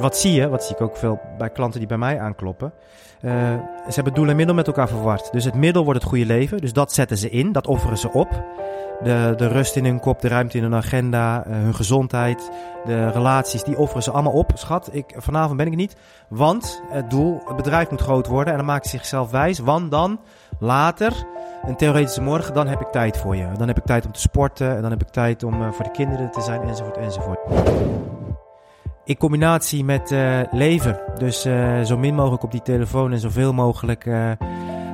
Wat zie je, wat zie ik ook veel bij klanten die bij mij aankloppen. Uh, ze hebben doel en middel met elkaar verward. Dus het middel wordt het goede leven. Dus dat zetten ze in, dat offeren ze op. De, de rust in hun kop, de ruimte in hun agenda, uh, hun gezondheid, de relaties, die offeren ze allemaal op. Schat, ik, vanavond ben ik niet. Want het doel, het bedrijf moet groot worden. En dan maken ze zichzelf wijs. Want dan, later, een theoretische morgen, dan heb ik tijd voor je. Dan heb ik tijd om te sporten. En dan heb ik tijd om uh, voor de kinderen te zijn, enzovoort, enzovoort in combinatie met uh, leven. Dus uh, zo min mogelijk op die telefoon en zoveel mogelijk uh,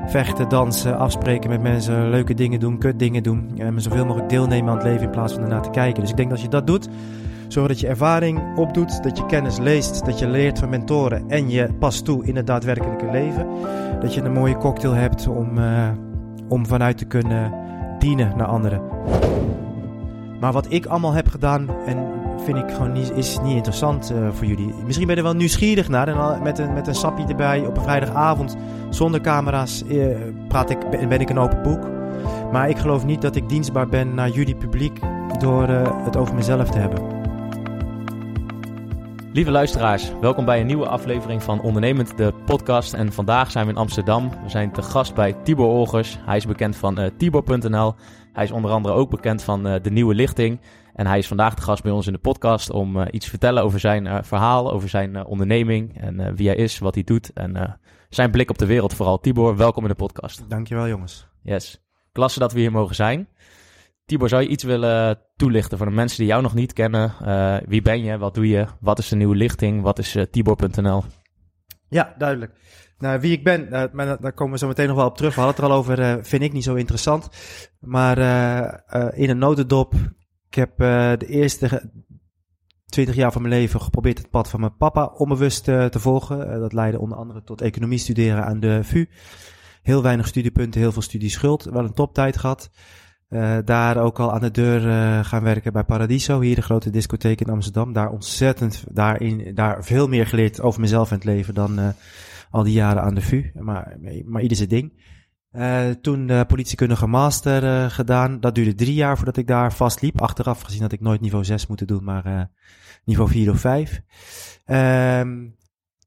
vechten, dansen, afspreken met mensen, leuke dingen doen, kut dingen doen. En zoveel mogelijk deelnemen aan het leven in plaats van ernaar te kijken. Dus ik denk dat als je dat doet, zorg dat je ervaring opdoet, dat je kennis leest, dat je leert van mentoren en je past toe in het daadwerkelijke leven. Dat je een mooie cocktail hebt om, om vanuit te kunnen dienen naar anderen. Maar wat ik allemaal heb gedaan en vind ik gewoon niet, is niet interessant uh, voor jullie. Misschien ben je er wel nieuwsgierig naar. Met een, met een sapje erbij op een vrijdagavond zonder camera's uh, praat ik, ben ik een open boek. Maar ik geloof niet dat ik dienstbaar ben naar jullie publiek door uh, het over mezelf te hebben. Lieve luisteraars, welkom bij een nieuwe aflevering van Ondernemend, de podcast. En vandaag zijn we in Amsterdam. We zijn te gast bij Tibor Olgers. Hij is bekend van Tibor.nl. Hij is onder andere ook bekend van De Nieuwe Lichting. En hij is vandaag de gast bij ons in de podcast om uh, iets te vertellen over zijn verhaal, over zijn onderneming en wie hij is, wat hij doet en zijn blik op de wereld vooral. Tibor, welkom in de podcast. Dankjewel jongens. Yes, klasse dat we hier mogen zijn. Tibor, zou je iets willen toelichten voor de mensen die jou nog niet kennen? Uh, wie ben je? Wat doe je? Wat is de nieuwe lichting? Wat is uh, Tibor.nl? Ja, duidelijk. Nou, wie ik ben, uh, maar daar komen we zo meteen nog wel op terug. We hadden het er al over, vind ik niet zo interessant. Maar in een notendop, ik heb de eerste 20 jaar van mijn leven geprobeerd het pad van mijn papa onbewust te volgen. dat leidde onder andere tot economie studeren aan de VU. Heel weinig studiepunten, heel veel studieschuld. Wel een toptijd gehad. Daar ook al aan de deur gaan werken bij Paradiso, hier de grote discotheek in Amsterdam. Daar ontzettend, daarin, daar veel meer geleerd over mezelf en het leven dan al die jaren aan de VU. Maar, maar ieder ding. Toen de politiekundige master gedaan. Dat duurde drie jaar voordat ik daar vastliep. Achteraf gezien had ik nooit niveau 6 moeten doen, maar niveau 4 of 5. Ehm,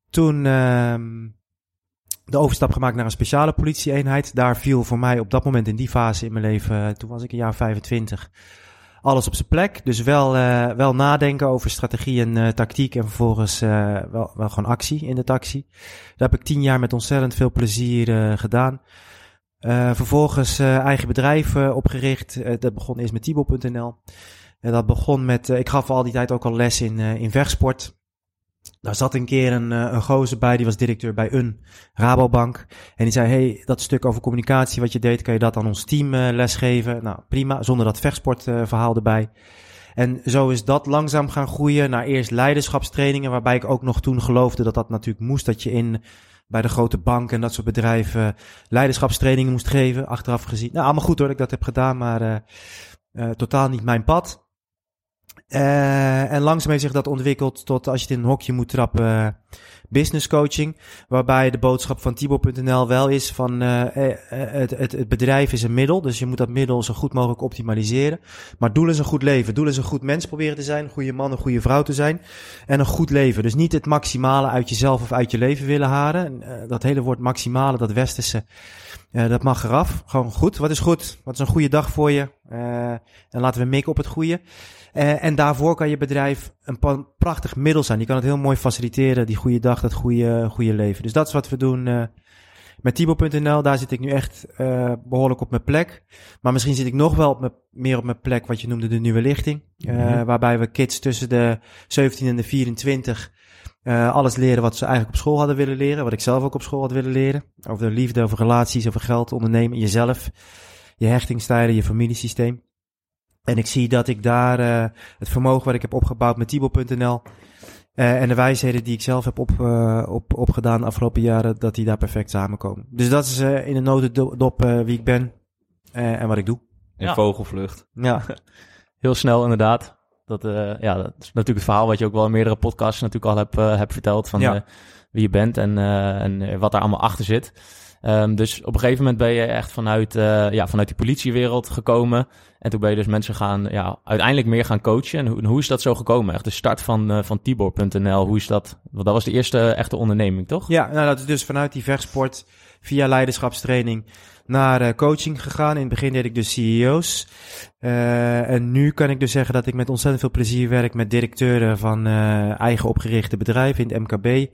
toen ehm, de overstap gemaakt naar een speciale politieeenheid. Daar viel voor mij op dat moment in die fase in mijn leven, eh, toen was ik een jaar 25, alles op zijn plek. Dus wel, wel nadenken over strategie en tactiek en vervolgens wel, wel gewoon actie in de taxi. Daar heb ik tien jaar met ontzettend veel plezier gedaan. Vervolgens eigen bedrijf opgericht. dat begon eerst met Tibo.nl. En dat begon met, ik gaf al die tijd ook al les in, in vechtsport. Daar zat een keer een, eh, een gozer bij, die was directeur bij een Rabobank. En die zei, hey, dat stuk over communicatie wat je deed, kan je dat aan ons team lesgeven? Nou, prima, zonder dat vechtsportverhaal erbij. En zo is dat langzaam gaan groeien naar eerst leiderschapstrainingen, waarbij ik ook nog toen geloofde dat dat natuurlijk moest, dat je in bij de grote banken en dat soort bedrijven leiderschapstrainingen moest geven, achteraf gezien. Nou, allemaal goed hoor dat ik dat heb gedaan, maar uh, totaal niet mijn pad. Uh, en langzaam heeft zich dat ontwikkeld tot als je het in een hokje moet trappen, business coaching. Waarbij de boodschap van Tibo.nl wel is van uh, het, het, het bedrijf is een middel. Dus je moet dat middel zo goed mogelijk optimaliseren. Maar doel is een goed leven. Doel is een goed mens proberen te zijn. Een goede man, een goede vrouw te zijn. En een goed leven. Dus niet het maximale uit jezelf of uit je leven willen halen. Dat hele woord maximale, dat westerse. Dat mag eraf. Gewoon goed. Wat is goed? Wat is een goede dag voor je? En laten we mikken op het goede. Uh, en daarvoor kan je bedrijf een prachtig middel zijn. Die kan het heel mooi faciliteren, die goede dag, dat goede, goede leven. Dus dat is wat we doen uh, met Tibo.nl. Daar zit ik nu echt uh, behoorlijk op mijn plek. Maar misschien zit ik nog wel op meer op mijn plek, wat je noemde de nieuwe lichting. Mm -hmm. Waarbij we kids tussen de 17 en de 24 alles leren wat ze eigenlijk op school hadden willen leren. Wat ik zelf ook op school had willen leren. Over de liefde, over relaties, over geld, ondernemen, jezelf. Je hechtingstijlen, je familiesysteem. En ik zie dat ik daar uh, het vermogen wat ik heb opgebouwd met Tibo.nl uh, en de wijsheden die ik zelf heb op, uh, op, opgedaan de afgelopen jaren, dat die daar perfect samenkomen. Dus dat is in een notendop wie ik ben en wat ik doe. In ja. vogelvlucht. Ja. Heel snel inderdaad. Dat, ja, dat is natuurlijk het verhaal wat je ook wel in meerdere podcasts natuurlijk al hebt, hebt verteld van ja. wie je bent en, en wat daar allemaal achter zit. Um, dus op een gegeven moment ben je echt vanuit, uh, ja, vanuit die politiewereld gekomen. En toen ben je dus mensen gaan, ja, uiteindelijk meer gaan coachen. En hoe, hoe is dat zo gekomen? Echt de start van, uh, van Tibor.nl, hoe is dat? Want dat was de eerste echte onderneming, toch? Ja, nou dat is dus vanuit die vechtsport via leiderschapstraining naar uh, coaching gegaan. In het begin deed ik dus CEO's. En nu kan ik dus zeggen dat ik met ontzettend veel plezier werk met directeuren van eigen opgerichte bedrijven in het MKB.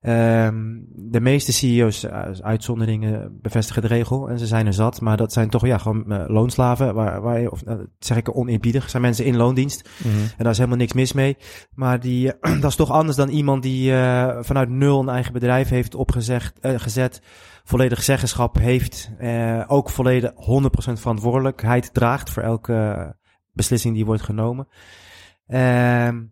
Um, de meeste CEO's, uh, uitzonderingen, bevestigen de regel en ze zijn er zat. Maar dat zijn toch ja, gewoon uh, loonslaven. Waar, waar of uh, zeg ik oneerbiedig, zijn mensen in loondienst. Mm -hmm. En daar is helemaal niks mis mee. Maar die, dat is toch anders dan iemand die vanuit nul een eigen bedrijf heeft opgezegd, gezet. Volledig zeggenschap heeft. ook volledig 100% verantwoordelijkheid draagt voor elke beslissing die wordt genomen. Ehm,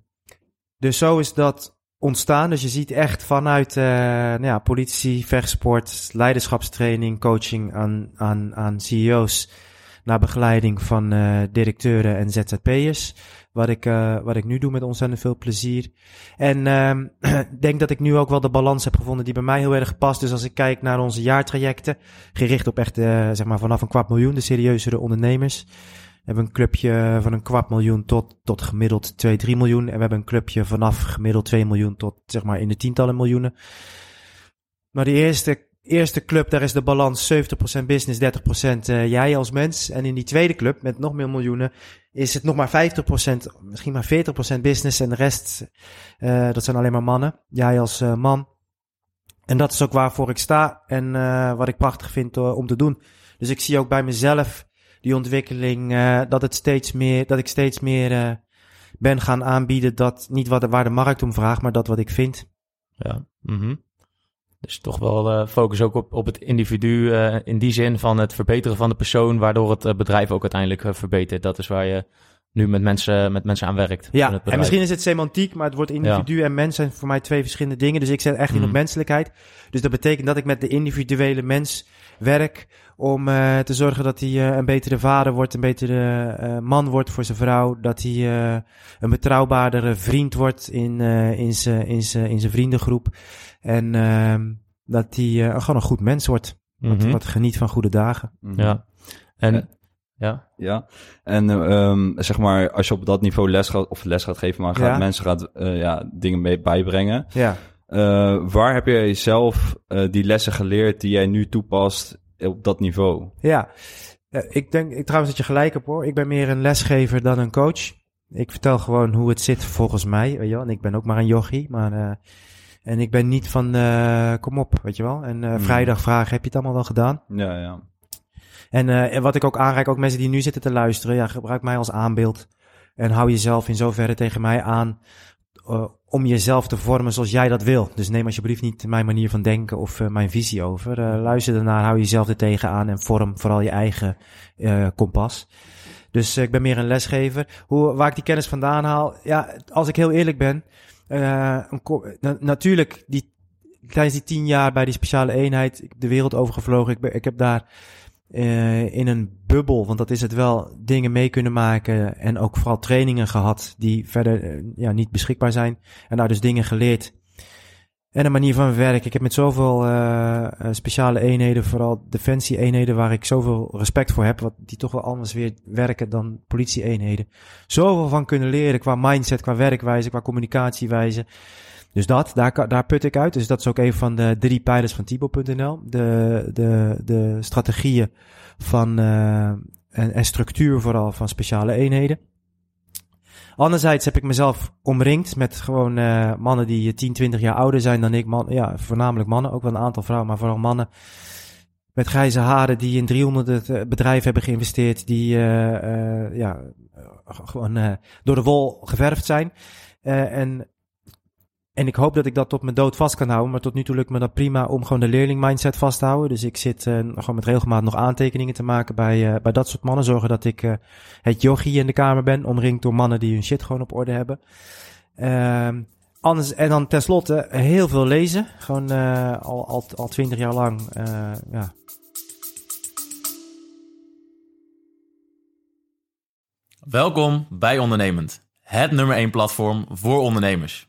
dus zo is dat ontstaan. Dus je ziet echt vanuit uh, nou ja, politie, vechtsport, leiderschapstraining, coaching aan, aan, aan CEO's naar begeleiding van uh, directeuren en ZZP'ers. Wat ik, uh, wat ik nu doe met ontzettend veel plezier. En uh, denk dat ik nu ook wel de balans heb gevonden die bij mij heel erg past. Dus als ik kijk naar onze jaartrajecten, gericht op echt zeg maar vanaf een kwart miljoen, de serieuzere ondernemers hebben een clubje van een kwart miljoen tot, tot gemiddeld 2, 3 miljoen. En we hebben een clubje vanaf gemiddeld 2 miljoen tot zeg maar in de tientallen miljoenen. Maar die eerste, eerste club, daar is de balans 70% business, 30% uh, jij als mens. En in die tweede club, met nog meer miljoenen, is het nog maar 50%, misschien maar 40% business. En de rest, uh, dat zijn alleen maar mannen. Jij als uh, man. En dat is ook waarvoor ik sta en uh, wat ik prachtig vind om te doen. Dus ik zie ook bij mezelf die ontwikkeling, uh, dat het steeds meer, dat ik steeds meer uh, ben gaan aanbieden dat niet wat, waar de markt om vraagt, maar dat wat ik vind. Ja. Mm -hmm. Dus toch wel uh, focus ook op, op het individu in die zin van het verbeteren van de persoon, waardoor het bedrijf ook uiteindelijk verbetert. Dat is waar je nu met mensen, met mensen aan werkt. Ja, en misschien is het semantiek, maar het wordt individu ja. en mens zijn voor mij twee verschillende dingen. Dus ik zet echt in op menselijkheid. Dus dat betekent dat ik met de individuele mens werk om uh, te zorgen dat hij uh, een betere vader wordt, een betere uh, man wordt voor zijn vrouw, dat hij een betrouwbaardere vriend wordt in, in zijn in in vriendengroep en ehm, dat hij gewoon een goed mens wordt, mm -hmm. wat, wat, geniet van goede dagen. Mm -hmm. Ja, en ja. Ja. En um, zeg maar, als je op dat niveau les gaat, of les gaat geven, maar gaat ja. mensen gaat uh, ja, dingen mee bijbrengen. Ja. Uh, waar heb jij zelf uh, die lessen geleerd die jij nu toepast op dat niveau? Ja, ik denk ik, trouwens dat je gelijk hebt hoor. Ik ben meer een lesgever dan een coach. Ik vertel gewoon hoe het zit volgens mij. Weet je wel? En ik ben ook maar een yogi, maar en ik ben niet van kom op, weet je wel. En hmm. vrijdag vragen, heb je het allemaal wel gedaan? Ja, ja. En uh, wat ik ook aanreik, ook mensen die nu zitten te luisteren, ja, gebruik mij als aanbeeld. En hou jezelf in zoverre tegen mij aan uh, om jezelf te vormen zoals jij dat wil. Dus neem alsjeblieft niet mijn manier van denken of uh, mijn visie over. luister ernaar, hou jezelf er tegenaan en vorm vooral je eigen kompas. Dus ik ben meer een lesgever. Hoe, waar ik die kennis vandaan haal, ja, als ik heel eerlijk ben, na natuurlijk die tijdens die tien jaar bij die speciale eenheid de wereld overgevlogen. Ik, ik heb daar uh, in een bubbel, want dat is het wel, dingen mee kunnen maken en ook vooral trainingen gehad die verder uh, ja, niet beschikbaar zijn. En daar dus dingen geleerd En een manier van werken. Ik heb met zoveel uh, speciale eenheden, vooral defensie-eenheden, waar ik zoveel respect voor heb, wat die toch wel anders weer werken dan politie-eenheden. Zoveel van kunnen leren qua mindset, qua werkwijze, qua communicatiewijze. Dus dat, daar, daar put ik uit. Dus dat is ook een van de drie pijlers van Tibo.nl. De, de, de strategieën van, uh, en, en structuur vooral van speciale eenheden. Anderzijds heb ik mezelf omringd met gewoon uh, mannen die 10, 20 jaar ouder zijn dan ik. Man, ja, voornamelijk mannen, ook wel een aantal vrouwen, maar vooral mannen. Met grijze haren die in 300 eh, bedrijven hebben geïnvesteerd. Die ja, gewoon door de wol geverfd zijn. en en ik hoop dat ik dat tot mijn dood vast kan houden. Maar tot nu toe lukt me dat prima om gewoon de leerling mindset vast te houden. Dus ik zit uh, gewoon met regelmaat nog aantekeningen te maken bij, uh, bij dat soort mannen. Zorgen dat ik uh, het yogi in de kamer ben. Omringd door mannen die hun shit gewoon op orde hebben. Ehm, anders, en dan tenslotte heel veel lezen. Gewoon al, al, al twintig jaar lang. ja. Welkom bij Ondernemend. Het nummer 1 platform voor ondernemers.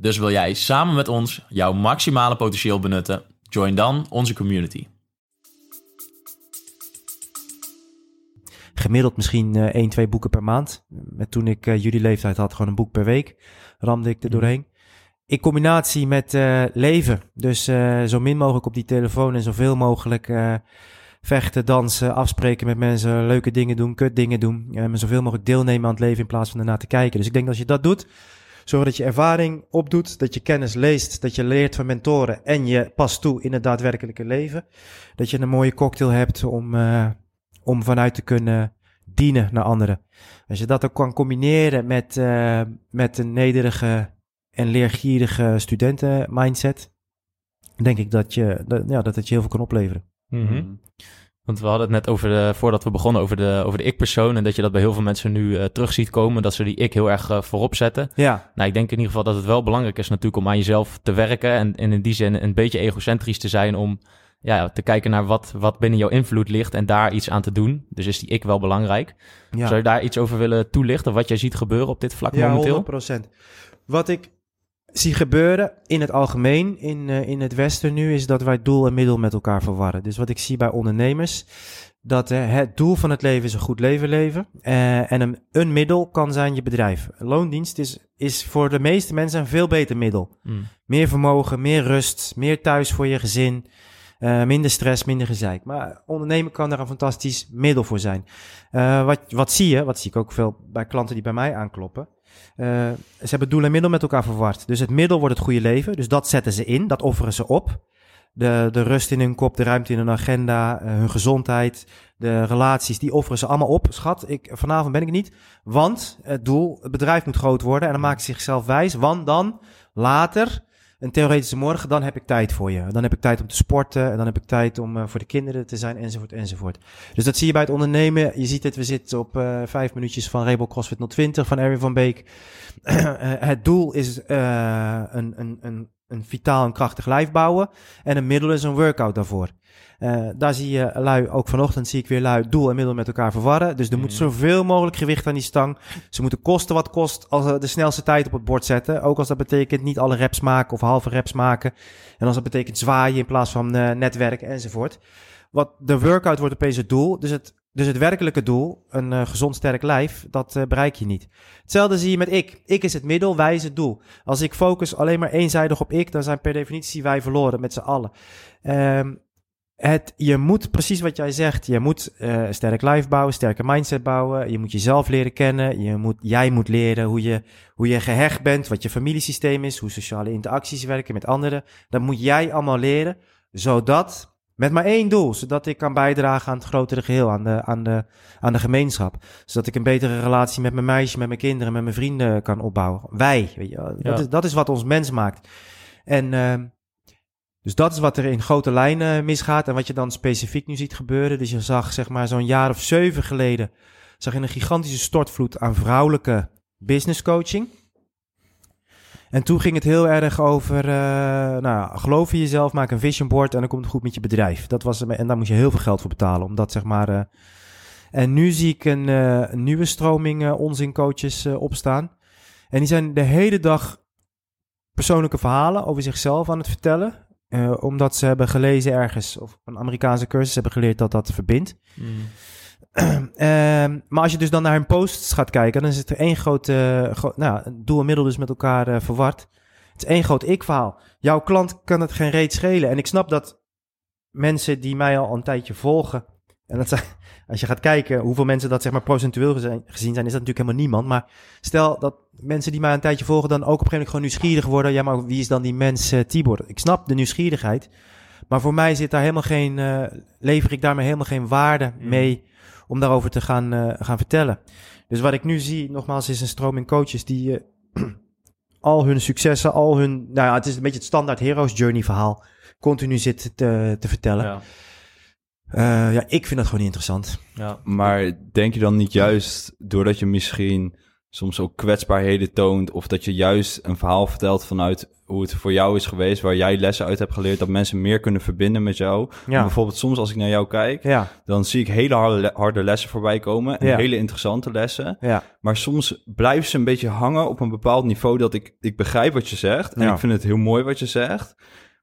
Dus wil jij samen met ons jouw maximale potentieel benutten? Join dan onze community. Gemiddeld misschien uh, 1, 2 boeken per maand. Met toen ik uh, jullie leeftijd had, gewoon een boek per week. Ramde ik er mhm. doorheen. In combinatie met uh, leven. Dus uh, zo min mogelijk op die telefoon en zoveel mogelijk uh, vechten, dansen, afspreken met mensen, leuke dingen doen, kut dingen doen. en zoveel mogelijk deelnemen aan het leven in plaats van ernaar te kijken. Dus ik denk dat als je dat doet, Zorg dat je ervaring opdoet, dat je kennis leest, dat je leert van mentoren en je past toe in het daadwerkelijke leven. Dat je een mooie cocktail hebt om, uh, om vanuit te kunnen dienen naar anderen. Als je dat ook kan combineren met, uh, met een nederige en leergierige studenten mindset, denk ik dat, je, dat, ja, dat het je heel veel kan opleveren. Mm -hmm. Want we hadden het net over de, voordat we begonnen over de, over de ik-persoon. En dat je dat bij heel veel mensen nu uh, terug ziet komen. Dat ze die ik heel erg uh, voorop zetten. Ja. Nou, ik denk in ieder geval dat het wel belangrijk is natuurlijk om aan jezelf te werken. En, en in die zin een beetje egocentrisch te zijn om ja, te kijken naar wat, wat binnen jouw invloed ligt en daar iets aan te doen. Dus is die ik wel belangrijk. Ja. Zou je daar iets over willen toelichten? Wat jij ziet gebeuren op dit vlak ja, momenteel? Ja, 100%. Wat ik zie gebeuren in het algemeen in, uh, in het Westen nu is dat wij doel en middel met elkaar verwarren. Dus wat ik zie bij ondernemers, dat uh, het doel van het leven is een goed leven leven. Uh, en een, een middel kan zijn je bedrijf. Loondienst is, is voor de meeste mensen een veel beter middel. Mm. Meer vermogen, meer rust, meer thuis voor je gezin. Uh, minder stress, minder gezeik. Maar ondernemen kan daar een fantastisch middel voor zijn. Wat, wat zie je, wat zie ik ook veel bij klanten die bij mij aankloppen. Uh, ze hebben doel en middel met elkaar verward. Dus het middel wordt het goede leven. Dus dat zetten ze in, dat offeren ze op. De, de rust in hun kop, de ruimte in hun agenda, uh, hun gezondheid, de relaties, die offeren ze allemaal op. Schat, ik, vanavond ben ik niet. Want het doel, het bedrijf moet groot worden. En dan maken ze zichzelf wijs. Want dan, later, een theoretische morgen, dan heb ik tijd voor je. Dan heb ik tijd om te sporten. En dan heb ik tijd om uh, voor de kinderen te zijn, enzovoort, enzovoort. Dus dat zie je bij het ondernemen. Je ziet het, we zitten op uh, vijf minuutjes van Rebel CrossFit 020 van Erwin van Beek. uh, het doel is een, een, een, een vitaal en krachtig lijf bouwen. En een middel is een workout daarvoor. Uh, daar zie je lui, ook vanochtend zie ik weer lui, doel en middel met elkaar verwarren. Dus er moet zoveel mogelijk gewicht aan die stang. Ze moeten kosten wat kost als de snelste tijd op het bord zetten. Ook als dat betekent niet alle reps maken of halve reps maken. En als dat betekent zwaaien in plaats van uh, netwerken enzovoort. Wat de workout wordt opeens het doel. Dus het, dus het werkelijke doel, een uh, gezond sterk lijf, dat uh, bereik je niet. Hetzelfde zie je met ik. Ik is het middel, wij is het doel. Als ik focus alleen maar eenzijdig op ik, dan zijn per definitie wij verloren met z'n allen. Um, het, je moet precies wat jij zegt. Je moet uh, sterk life bouwen, sterke mindset bouwen. Je moet jezelf leren kennen. Je moet, jij moet leren hoe je, hoe je gehecht bent, wat je familiesysteem is, hoe sociale interacties werken met anderen. Dat moet jij allemaal leren, zodat, met maar één doel, zodat ik kan bijdragen aan het grotere geheel, aan de, aan de, aan de gemeenschap. Zodat ik een betere relatie met mijn meisje, met mijn kinderen, met mijn vrienden kan opbouwen. Wij, weet je, dat, is, dat is wat ons mens maakt. En uh, Dus dat is wat er in grote lijnen misgaat en wat je dan specifiek nu ziet gebeuren. Dus je zag zeg maar zo'n jaar of zeven geleden, zag je een gigantische stortvloed aan vrouwelijke business coaching. En toen ging het heel erg over, uh, nou, geloof in jezelf, maak een vision board en dan komt het goed met je bedrijf. Dat was, en daar moest je heel veel geld voor betalen, omdat zeg maar... Uh, en nu zie ik een, uh, nieuwe stroming onzincoaches opstaan. En die zijn de hele dag persoonlijke verhalen over zichzelf aan het vertellen. omdat ze hebben gelezen ergens, of een Amerikaanse cursus hebben geleerd dat dat verbindt. Mm. Ehm, maar als je dus dan naar hun posts gaat kijken, dan is het er één grote, nou, doel en middel dus met elkaar uh, verward. Het is één groot ik-verhaal. Jouw klant kan het geen reet schelen. En ik snap dat mensen die mij al een tijdje volgen, en dat zijn, als je gaat kijken hoeveel mensen dat zeg maar procentueel gezien zijn, is dat natuurlijk helemaal niemand. Maar stel dat mensen die mij een tijdje volgen dan ook op een gegeven moment gewoon nieuwsgierig worden. Ja, maar wie is dan die mens uh, Tibor? Ik snap de nieuwsgierigheid. Maar voor mij zit daar helemaal geen, uh, lever ik daarmee helemaal geen waarde mm. mee om daarover te gaan, uh, gaan vertellen. Dus wat ik nu zie, nogmaals, is een stroming coaches die uh, al hun successen, al hun, nou ja, het is een beetje het standaard heroes journey verhaal, continu zitten te, te vertellen. Ja. Uh, ja, ik vind dat gewoon interessant. Ja. Maar denk je dan niet juist, doordat je misschien soms ook kwetsbaarheden toont. Of dat je juist een verhaal vertelt vanuit hoe het voor jou is geweest, waar jij lessen uit hebt geleerd, dat mensen meer kunnen verbinden met jou. Ja. Bijvoorbeeld soms als ik naar jou kijk, ja. dan zie ik hele harde, harde lessen voorbij komen. En hele interessante lessen. Ja. Maar soms blijven ze een beetje hangen op een bepaald niveau dat ik, ik begrijp wat je zegt. En ik vind het heel mooi wat je zegt.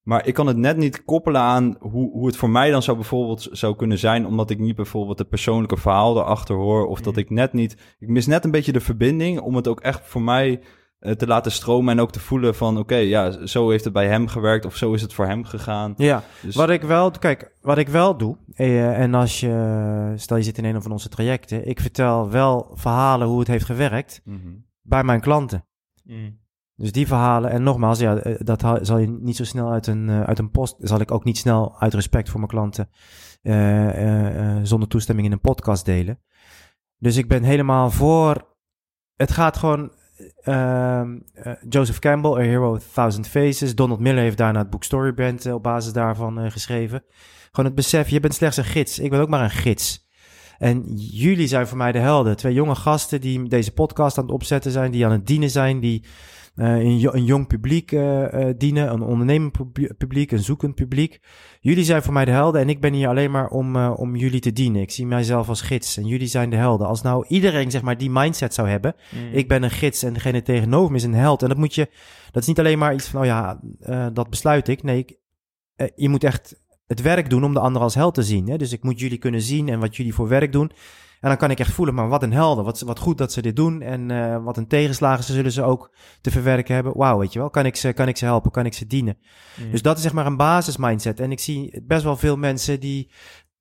Maar ik kan het net niet koppelen aan hoe, hoe het voor mij dan zou bijvoorbeeld zou kunnen zijn, omdat ik niet bijvoorbeeld het persoonlijke verhaal erachter hoor. Of dat mm. ik net niet. Ik mis net een beetje de verbinding om het ook echt voor mij te laten stromen en ook te voelen van oké, ja, zo heeft het bij hem gewerkt of zo is het voor hem gegaan. Ja, dus... wat ik wel, kijk, wat ik wel doe, uh, en als je, stel je zit in een van onze trajecten, ik vertel wel verhalen hoe het heeft gewerkt mm -hmm. bij mijn klanten. Mm. Dus die verhalen, en nogmaals, ja, eh, dat zal je niet zo snel uit een, uit een post, zal ik ook niet snel uit respect voor mijn klanten uh, zonder toestemming in een podcast delen. Dus ik ben helemaal voor, het gaat gewoon, ehm, Joseph Campbell, A Hero of Thousand Faces, Donald Miller heeft daarna het boek Storybrand op basis daarvan geschreven. Gewoon het besef, je bent slechts een gids, ik ben ook maar een gids. En jullie zijn voor mij de helden. Twee jonge gasten die deze podcast aan het opzetten zijn, die aan het dienen zijn, die een, een, jong publiek uh, uh, dienen, een ondernemend publiek, een zoekend publiek. Jullie zijn voor mij de helden en ik ben hier alleen maar om, om jullie te dienen. Ik zie mijzelf als gids en jullie zijn de helden. Als nou iedereen zeg maar die mindset zou hebben, mm. ik ben een gids en degene tegenover me is een held. En dat moet je, dat is niet alleen maar iets van, oh ja, dat besluit ik. Nee, ik, je moet echt het werk doen om de ander als held te zien. Hè? Dus ik moet jullie kunnen zien en wat jullie voor werk doen. En dan kan ik echt voelen, maar wat een helden. Wat, wat goed dat ze dit doen. En uh, wat een tegenslagen ze zullen ze ook te verwerken hebben. Wauw, weet je wel. Kan ik ze, kan ik ze helpen? Kan ik ze dienen? Mm. Dus dat is zeg maar een basismindset. En ik zie best wel veel mensen die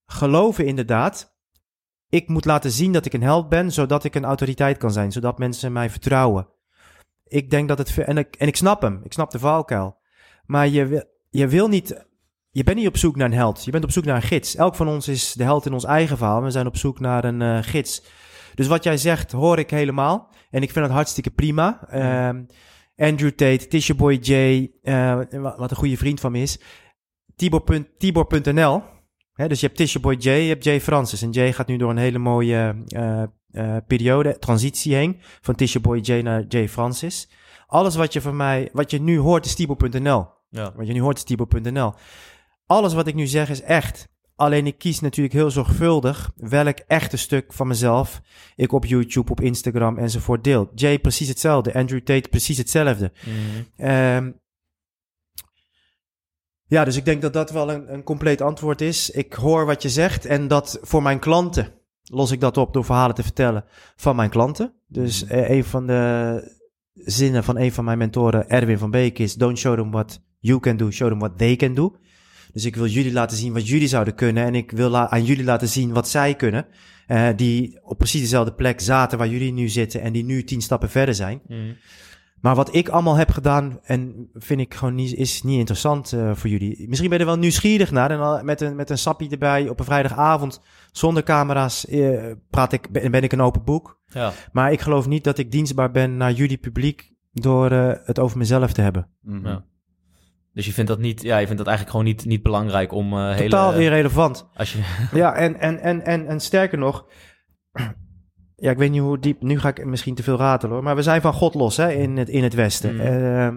geloven inderdaad. Ik moet laten zien dat ik een held ben, zodat ik een autoriteit kan zijn. Zodat mensen mij vertrouwen. Ik denk dat het... En ik, en ik snap hem. Ik snap de valkuil. Maar je, je wil niet je bent niet op zoek naar een held. Je bent op zoek naar een gids. Elk van ons is de held in ons eigen verhaal. We zijn op zoek naar een uh, gids. Dus wat jij zegt, hoor ik helemaal. En ik vind het hartstikke prima. Uh, Andrew Tate, Tisha Boy J, uh, wat een goede vriend van me is. Tibor.nl. Tibor dus je hebt Tisha Boy J, je hebt Jay Francis. En Jay gaat nu door een hele mooie uh, periode, transitie heen. Van Tisha Boy J naar Jay Francis. Alles wat je van mij, wat je nu hoort is Tibor.nl. Ja. Wat je nu hoort is Tibor.nl. Alles wat ik nu zeg is echt. Alleen ik kies natuurlijk heel zorgvuldig welk echte stuk van mezelf ik op YouTube, op Instagram enzovoort deel. Jay precies hetzelfde, Andrew Tate precies hetzelfde. Mhm. Ehm, ja, dus ik denk dat dat wel een, een compleet antwoord is. Ik hoor wat je zegt en dat voor mijn klanten los ik dat op door verhalen te vertellen van mijn klanten. Dus mm een van de zinnen van een van mijn mentoren, Erwin van Beek, is: Don't show them what you can do, show them what they can do. Dus ik wil jullie laten zien wat jullie zouden kunnen. En ik wil aan jullie laten zien wat zij kunnen. Uh, die op precies dezelfde plek zaten waar jullie nu zitten. En die nu tien stappen verder zijn. Mm. Maar wat ik allemaal heb gedaan, en vind ik gewoon niet, is niet interessant uh, voor jullie. Misschien ben je er wel nieuwsgierig naar. En met een, met een sappie erbij op een vrijdagavond, zonder camera's, uh, praat ik, ben, ben, ik een open boek. Ja. Maar ik geloof niet dat ik dienstbaar ben naar jullie publiek door uh, het over mezelf te hebben. Mm Ja. Dus je vindt dat niet, ja, je vindt dat eigenlijk gewoon niet, niet belangrijk om uh, hele... Totaal irrelevant. Als je, Ja, en, en, en, en, en sterker nog... Ja, ik weet niet hoe diep... Nu ga ik misschien te veel ratelen hoor. Maar we zijn van God los hè, in, het, in het Westen. Mm. Eh,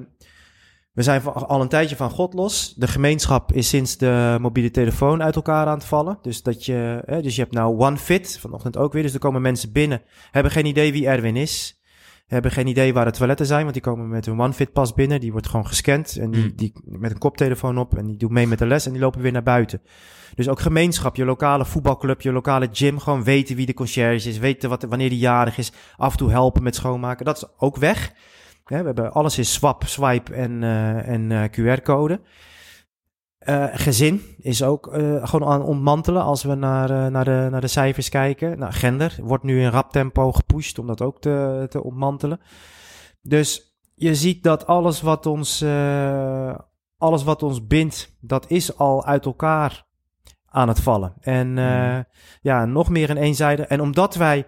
we zijn van, al een tijdje van God los. De gemeenschap is sinds de mobiele telefoon uit elkaar aan het vallen. Dus, dat je, hè, dus je hebt nou OneFit, vanochtend ook weer. Dus er komen mensen binnen, hebben geen idee wie Erwin is. Hebben geen idee waar de toiletten zijn, want die komen met hun OneFit pas binnen. Die wordt gewoon gescand en die, Mm. die met een koptelefoon op en die doet mee met de les en die lopen weer naar buiten. Dus ook gemeenschap, je lokale voetbalclub, je lokale gym, gewoon weten wie de conciërge is, weten wat, wanneer die jarig is, af en toe helpen met schoonmaken. Dat is ook weg. We hebben alles is swap, swipe en, eh, en eh, QR-code. Eh, gezin is ook eh, gewoon aan ontmantelen als we naar, eh, naar, de, naar de cijfers kijken. Nou, gender wordt nu in rap tempo gepusht om dat ook te, te ontmantelen. Dus je ziet dat alles wat ons, eh, alles wat ons bindt, dat is al uit elkaar aan het vallen. En eh, ja, nog meer een eenzijde. En omdat wij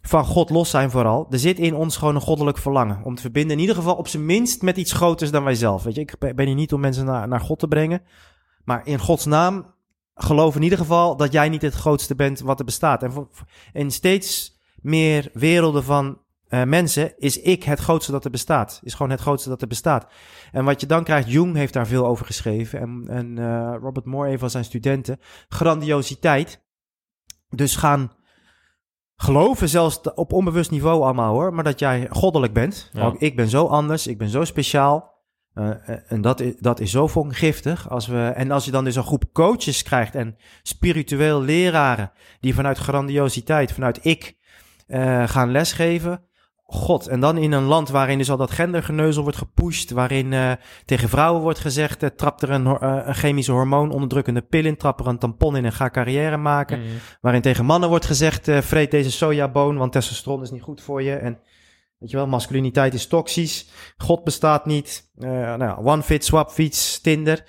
van God los zijn vooral, er zit in ons gewoon een goddelijk verlangen om te verbinden. In ieder geval op zijn minst met iets groters dan wij zelf. Weet je, ik ben hier niet om mensen naar, naar God te brengen. Maar in Gods naam geloof in ieder geval dat jij niet het grootste bent wat er bestaat. En in steeds meer werelden van eh, mensen is ik het grootste dat er bestaat. Is gewoon het grootste dat er bestaat. En wat je dan krijgt, Jung heeft daar veel over geschreven. En, en eh, Robert Moore, een van zijn studenten. Grandiositeit. Dus gaan geloven, zelfs op onbewust niveau allemaal hoor. Maar dat jij goddelijk bent. Ja. Ook ik ben zo anders, ik ben zo speciaal. Eh, eh, en dat is, dat is zo fucking giftig. Als we, en als je dan dus een groep coaches krijgt en spiritueel leraren die vanuit grandiositeit, vanuit ik, eh, gaan lesgeven. God, en dan in een land waarin dus al dat gendergeneuzel wordt gepusht, waarin tegen vrouwen wordt gezegd, eh, trap er een, een chemische hormoon onderdrukkende pil in, trap er een tampon in en ga carrière maken. Mm. Waarin tegen mannen wordt gezegd, vreet deze sojaboon, want testosteron is niet goed voor je. En weet je wel, masculiniteit is toxisch. God bestaat niet. Eh nou ja, one fit, swap fiets, Tinder.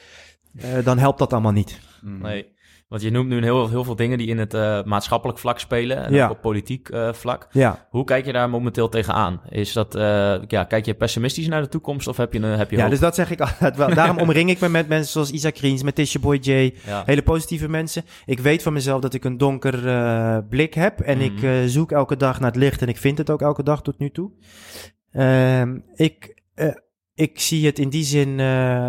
Eh, dan helpt dat allemaal niet. Nee. Want je noemt nu heel, heel veel dingen die in het eh, maatschappelijk vlak spelen en Ja. ook op politiek eh, vlak. Ja, Hoe kijk je daar momenteel tegenaan? Is dat, eh, ja, kijk je pessimistisch naar de toekomst of heb je, een heb je ja hoop? dus dat zeg ik altijd wel. Daarom omring ik me met mensen zoals Isaac Kriens, met Tisha Boy J. ja. Hele positieve mensen. Ik weet van mezelf dat ik een donker blik heb. En Mhm. ik eh, zoek elke dag naar het licht. En ik vind het ook elke dag tot nu toe. Ehm, ik, eh, ik zie het in die zin eh,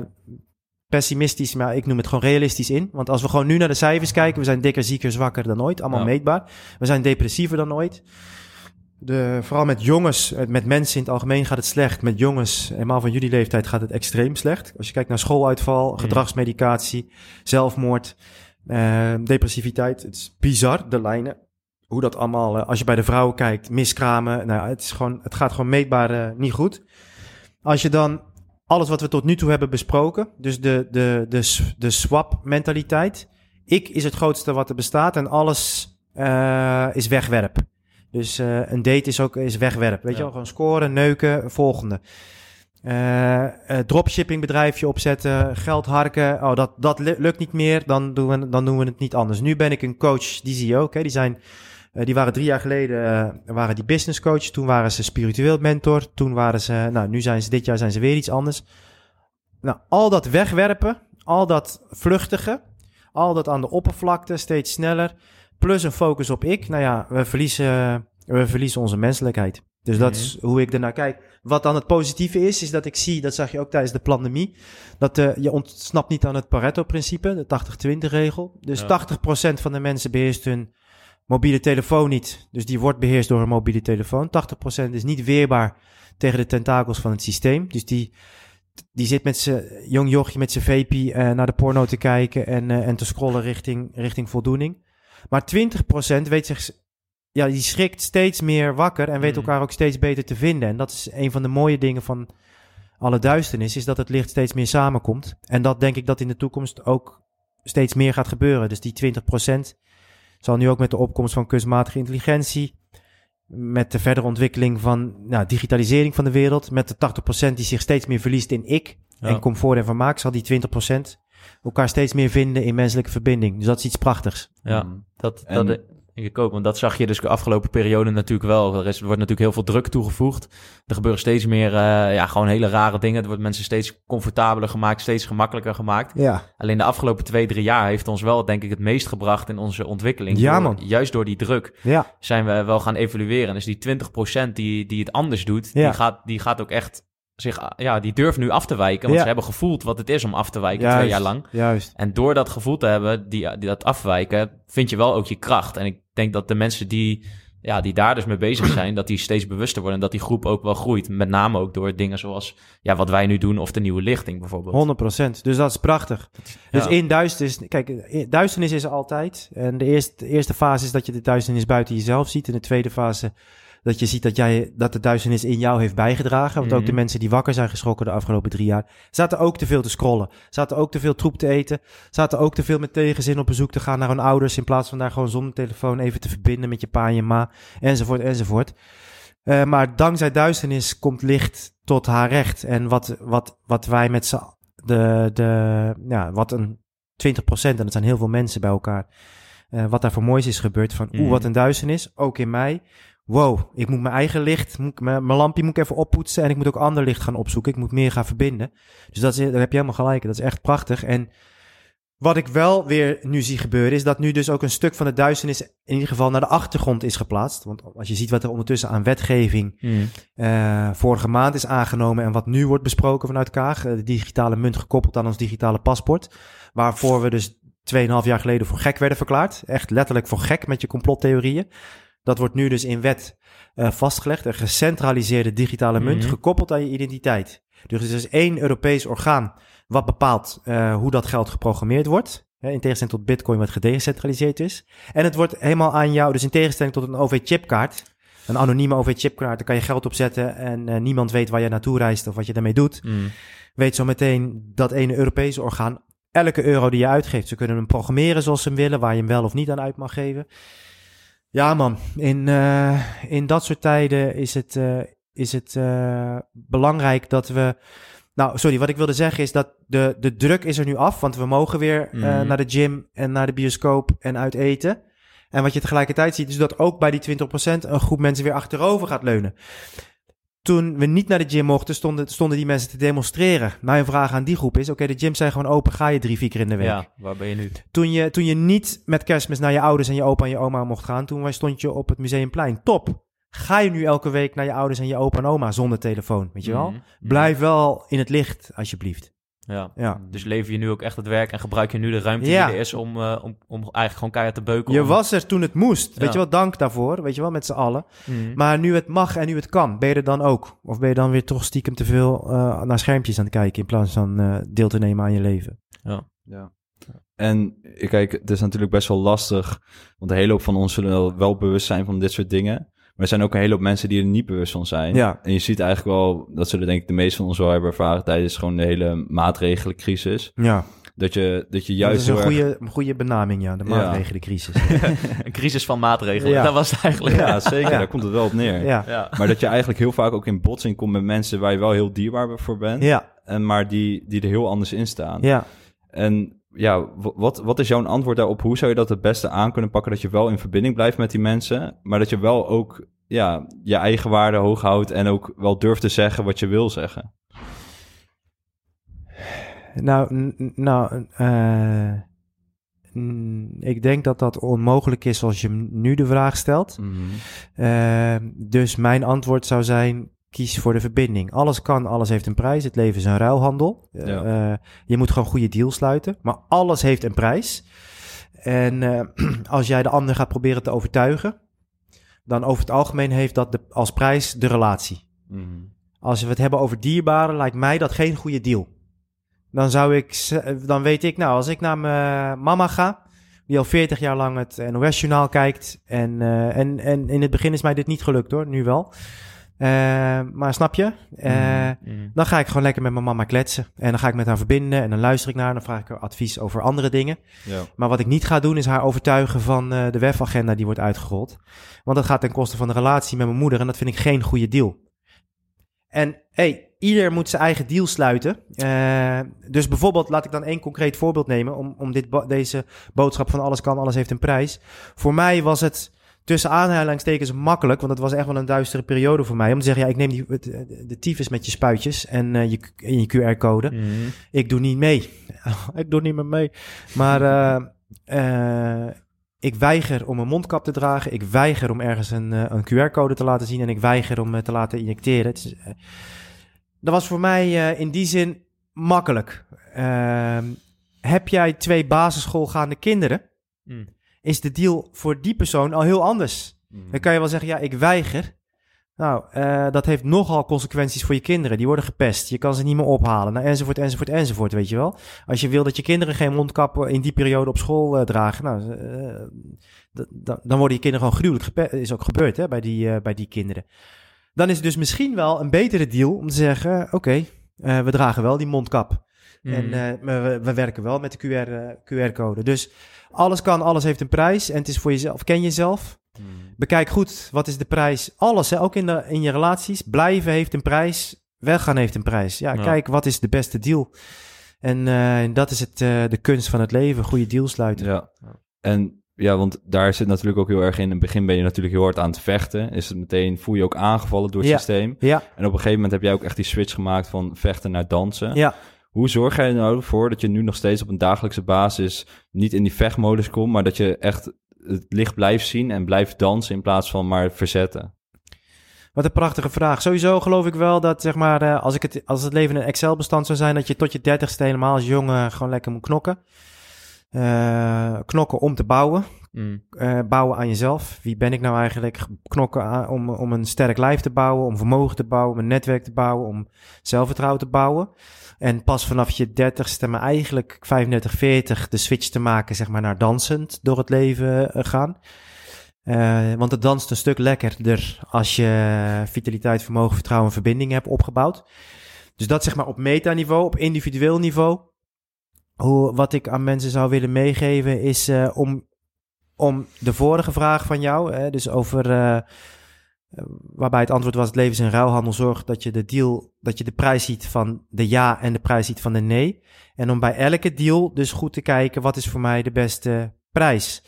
pessimistisch, maar ik noem het gewoon realistisch in. Want als we gewoon nu naar de cijfers kijken, we zijn dikker, zieker, zwakker dan ooit. Allemaal Ja. meetbaar. We zijn depressiever dan ooit. De, vooral met jongens, eh, met mensen in het algemeen gaat het slecht. Met jongens, helemaal van jullie leeftijd, gaat het extreem slecht. Als je kijkt naar schooluitval, Mm. gedragsmedicatie, zelfmoord, eh, depressiviteit. Het is bizar, de lijnen. Hoe dat allemaal, eh, als je bij de vrouwen kijkt, miskramen. Nou, het, is gewoon, het gaat gewoon meetbaar eh, niet goed. Als je dan alles wat we tot nu toe hebben besproken, dus de, de, de, de swap-mentaliteit. Ik is het grootste wat er bestaat en alles eh, is wegwerp. Dus eh, een date is ook is wegwerp. Weet je wel, gewoon scoren, neuken, volgende. Eh, dropshipping bedrijfje opzetten, geld harken. Oh, dat, dat lu- lukt niet meer, dan doen, we, dan doen we het niet anders. Nu ben ik een coach, die zie je ook. Hè? Die, zijn, eh, die waren drie jaar geleden eh, waren die business coach. Toen waren ze spiritueel mentor. Toen waren ze, nou, nu zijn ze dit jaar zijn ze weer iets anders. Nou, al dat wegwerpen, al dat vluchtige, al dat aan de oppervlakte, steeds sneller. Plus een focus op ik. Nou ja, we verliezen, we verliezen onze menselijkheid. Dus dat Mhm. is hoe ik ernaar kijk. Wat dan het positieve is, is dat ik zie, dat zag je ook tijdens de pandemie, dat eh, je ontsnapt niet aan het Pareto-principe, de 80-20-regel. Dus Ja. 80% van de mensen beheerst hun mobiele telefoon niet. Dus die wordt beheerst door een mobiele telefoon. 80% is niet weerbaar tegen de tentakels van het systeem. Dus die, die zit met zijn jong jochje met zijn vape eh, naar de porno te kijken en, eh, en te scrollen richting, richting voldoening. Maar 20% weet zich, ja, die schrikt steeds meer wakker en weet Mm. elkaar ook steeds beter te vinden. En dat is een van de mooie dingen van alle duisternis, is dat het licht steeds meer samenkomt. En dat denk ik dat in de toekomst ook steeds meer gaat gebeuren. Dus die 20% zal nu ook met de opkomst van kunstmatige intelligentie, met de verdere ontwikkeling van nou, digitalisering van de wereld, met de 80% die zich steeds meer verliest in ik Ja. en comfort en vermaak, zal die 20% elkaar steeds meer vinden in menselijke verbinding. Dus dat is iets prachtigs. Ja, Mm. dat, En- dat, denk ik ook. Want dat zag je dus de afgelopen periode natuurlijk wel. Er is, wordt natuurlijk heel veel druk toegevoegd. Er gebeuren steeds meer, eh, ja, gewoon hele rare dingen. Er wordt mensen steeds comfortabeler gemaakt, steeds gemakkelijker gemaakt. Ja, Alleen de afgelopen twee, drie jaar heeft ons wel, denk ik, het meest gebracht in onze ontwikkeling. Ja, Door- man. Juist door die druk ja, zijn we wel gaan evalueren. Dus die 20% die, die het anders doet, Ja. die, gaat, die gaat ook echt zich, ja, die durft nu af te wijken. Want Ja. ze hebben gevoeld wat het is om af te wijken juist, twee jaar lang. Juist. En door dat gevoel te hebben, die, die dat afwijken, vind je wel ook je kracht. En ik denk dat de mensen die, ja, die daar dus mee bezig zijn, dat die steeds bewuster worden. En dat die groep ook wel groeit. Met name ook door dingen zoals ja, wat wij nu doen of de nieuwe lichting bijvoorbeeld. 100%. Dus dat is prachtig. Dus in duisternis, kijk, in- duisternis is er altijd. En de eerste, de eerste fase is dat je de duisternis buiten jezelf ziet. En de tweede fase dat je ziet dat, jij, dat de duisternis in jou heeft bijgedragen. Want ook Mhm. de mensen die wakker zijn geschrokken de afgelopen drie jaar, zaten ook te veel te scrollen. Zaten ook te veel troep te eten. Zaten ook te veel met tegenzin op bezoek te gaan naar hun ouders. In plaats van daar gewoon zonder telefoon even te verbinden met je pa en je ma. Enzovoort, enzovoort. Eh, maar dankzij duisternis komt licht tot haar recht. En wat, wat, wat wij met z'n de, de, ja, wat een 20%, en dat zijn heel veel mensen bij elkaar, eh, wat daar voor moois is gebeurd. Van, oeh, Mhm. wat een duisternis, ook in mij. Wow, ik moet mijn eigen licht, moet, mijn, mijn lampje moet ik even oppoetsen en ik moet ook ander licht gaan opzoeken. Ik moet meer gaan verbinden. Dus dat is, daar heb je helemaal gelijk. Dat is echt prachtig. En wat ik wel weer nu zie gebeuren, is dat nu dus ook een stuk van de duisternis in ieder geval naar de achtergrond is geplaatst. Want als je ziet wat er ondertussen aan wetgeving Hmm. eh, vorige maand is aangenomen en wat nu wordt besproken vanuit Kaag. eh, de digitale munt gekoppeld aan ons digitale paspoort. Waarvoor we dus 2,5 jaar geleden voor gek werden verklaard. Echt letterlijk voor gek met je complottheorieën. Dat wordt nu dus in wet eh, vastgelegd. Een gecentraliseerde digitale munt Mhm. gekoppeld aan je identiteit. Dus er is één Europees orgaan wat bepaalt eh, hoe dat geld geprogrammeerd wordt. Hè, in tegenstelling tot bitcoin wat gedecentraliseerd is. En het wordt helemaal aan jou, dus in tegenstelling tot een OV-chipkaart... Een anonieme OV-chipkaart, daar kan je geld op zetten en eh, niemand weet waar je naartoe reist of wat je daarmee doet. Hmm. Weet zo meteen dat ene Europese orgaan elke euro die je uitgeeft, ze kunnen hem programmeren zoals ze hem willen, waar je hem wel of niet aan uit mag geven. Ja man, in, eh, in dat soort tijden is het, eh, is het eh, belangrijk dat we... Nou, sorry, wat ik wilde zeggen is dat de, de druk is er nu af, want we mogen weer Mhm. naar de gym en naar de bioscoop en uit eten. En wat je tegelijkertijd ziet, is dat ook bij die 20% een groep mensen weer achterover gaat leunen. Toen we niet naar de gym mochten, stonden, stonden die mensen te demonstreren. Mijn vraag aan die groep is, oké, de gyms zijn gewoon open, ga je drie, vier keer in de week. Ja, waar ben je nu? Toen, je, toen je niet met kerstmis naar je ouders en je opa en je oma mocht gaan, toen stond je op het Museumplein. Top! Ga je nu elke week naar je ouders en je opa en oma zonder telefoon, weet je wel? Mhm. Blijf wel in het licht, alsjeblieft. Ja. Ja. Dus lever je nu ook echt het werk en gebruik je nu de ruimte Ja. die er is om, eh, om, om eigenlijk gewoon keihard te beuken. Je om- was er toen het moest, weet Ja. je wel? Dank daarvoor, weet je wel, met z'n allen. Mhm. Maar nu het mag en nu het kan, ben je er dan ook? Of ben je dan weer toch stiekem te veel eh, naar schermpjes aan het kijken in plaats van eh, deel te nemen aan je leven? Ja. En eh, kijk, het is natuurlijk best wel lastig, want een hele hoop van ons zullen wel, wel bewust zijn van dit soort dingen. Maar er zijn ook een hele hoop mensen die er niet bewust van zijn. Ja. En je ziet eigenlijk wel, dat zullen denk ik de meeste van ons wel hebben ervaren tijdens gewoon de hele maatregelencrisis. Ja, Dat je, dat je dat juist is een erg- goede, een goede benaming, ja. De Ja. maatregelencrisis. Een crisis van maatregelen, Ja. dat was het eigenlijk. Ja, zeker. Ja. Daar komt het wel op neer. ja. Ja. Maar dat je eigenlijk heel vaak ook in botsing komt met mensen waar je wel heel dierbaar voor bent. Ja, En maar die, die er heel anders in staan. ja. En ja, wat, wat is jouw antwoord daarop? Hoe zou je dat het beste aan kunnen pakken? Dat je wel in verbinding blijft met die mensen, maar dat je wel ook ja, je eigen waarde hoog houdt en ook wel durft te zeggen wat je wil zeggen. Nou, nou eh, ik denk dat dat onmogelijk is als je nu de vraag stelt. Eh, dus mijn antwoord zou zijn: kies voor de verbinding. Alles kan, alles heeft een prijs. Het leven is een ruilhandel. Eh, Ja. eh, je moet gewoon goede deals sluiten. Maar alles heeft een prijs. En eh, als jij de ander gaat proberen te overtuigen, dan over het algemeen heeft dat de, als prijs de relatie. Als we het hebben over dierbaren, lijkt mij dat geen goede deal. Dan zou ik, dan weet ik, nou, als ik naar mijn mama ga, die al 40 jaar lang het NOS-journaal kijkt. En, en, en in het begin is mij dit niet gelukt hoor, nu wel. Eh, maar snap je? Eh, Mhm. Dan ga ik gewoon lekker met mijn mama kletsen. En dan ga ik met haar verbinden en dan luister ik naar haar. Dan vraag ik haar advies over andere dingen. Ja. Maar wat ik niet ga doen is haar overtuigen van eh, de WEF-agenda die wordt uitgerold. Want dat gaat ten koste van de relatie met mijn moeder en dat vind ik geen goede deal. En hey, ieder moet zijn eigen deal sluiten. Dus bijvoorbeeld, laat ik dan één concreet voorbeeld nemen om, om dit, bo- deze boodschap van alles kan, alles heeft een prijs. Voor mij was het tussen aanhalingstekens makkelijk, want het was echt wel een duistere periode voor mij. Om te zeggen, ja, ik neem die, de, de tyfus met je spuitjes en, eh, je, en je QR-code. Mhm. Ik doe niet mee. ik doe niet meer mee. Maar eh, eh, ik weiger om een mondkap te dragen. Ik weiger om ergens een, een QR-code te laten zien. En ik weiger om te laten injecteren. Is, dat was voor mij in die zin makkelijk. Ehm, heb jij twee basisschoolgaande kinderen? Mm. Is de deal voor die persoon al heel anders? Dan kan je wel zeggen, ja, ik weiger. Nou, eh, dat heeft nogal consequenties voor je kinderen. Die worden gepest. Je kan ze niet meer ophalen. Nou, enzovoort, enzovoort, enzovoort, weet je wel. Als je wil dat je kinderen geen mondkap in die periode op school eh, dragen, nou, eh, dan worden je kinderen gewoon gruwelijk gepest. Is ook gebeurd, hè, bij die, bij die kinderen. Dan is het dus misschien wel een betere deal om te zeggen, oké, we dragen wel die mondkap. En Mhm. eh, maar we, we werken wel met de QR, eh, QR-code. Dus alles kan, alles heeft een prijs. En het is voor jezelf. Ken jezelf. Bekijk goed, wat is de prijs? Alles, hè, ook in, de, in je relaties. Blijven heeft een prijs. Weggaan heeft een prijs. Ja, Ja. kijk, wat is de beste deal? En eh, dat is het, de kunst van het leven. Goede deal sluiten. Ja. En ja, want daar zit natuurlijk ook heel erg in. In het begin ben je natuurlijk heel hard aan het vechten. Is het meteen, voel je je ook aangevallen door het Ja. systeem. Ja, En op een gegeven moment heb jij ook echt die switch gemaakt van vechten naar dansen. ja. Hoe zorg jij er nou voor dat je nu nog steeds op een dagelijkse basis niet in die vechtmodus komt, maar dat je echt het licht blijft zien en blijft dansen in plaats van maar verzetten? Wat een prachtige vraag. Sowieso geloof ik wel dat, zeg maar, eh, als, ik het, als het leven een Excel-bestand zou zijn, dat je tot je dertigste helemaal als jongen gewoon lekker moet knokken. Eh, knokken om te bouwen. Mm. eh, bouwen aan jezelf. Wie ben ik nou eigenlijk? Knokken aan, om, om een sterk lijf te bouwen, om vermogen te bouwen, om een netwerk te bouwen, om zelfvertrouwen te bouwen. En pas vanaf je dertigste, maar eigenlijk 35, 40, de switch te maken, zeg maar, naar dansend door het leven eh, gaan. Eh, want het danst een stuk lekkerder als je vitaliteit, vermogen, vertrouwen en verbinding hebt opgebouwd. Dus dat zeg maar op metaniveau, op individueel niveau. Hoe, wat ik aan mensen zou willen meegeven is eh, om om de vorige vraag van jou, hè, dus over waarbij het antwoord was: het leven is een ruilhandel. Zorg dat je de deal, dat je de prijs ziet van de ja en de prijs ziet van de nee. En om bij elke deal dus goed te kijken: wat is voor mij de beste prijs?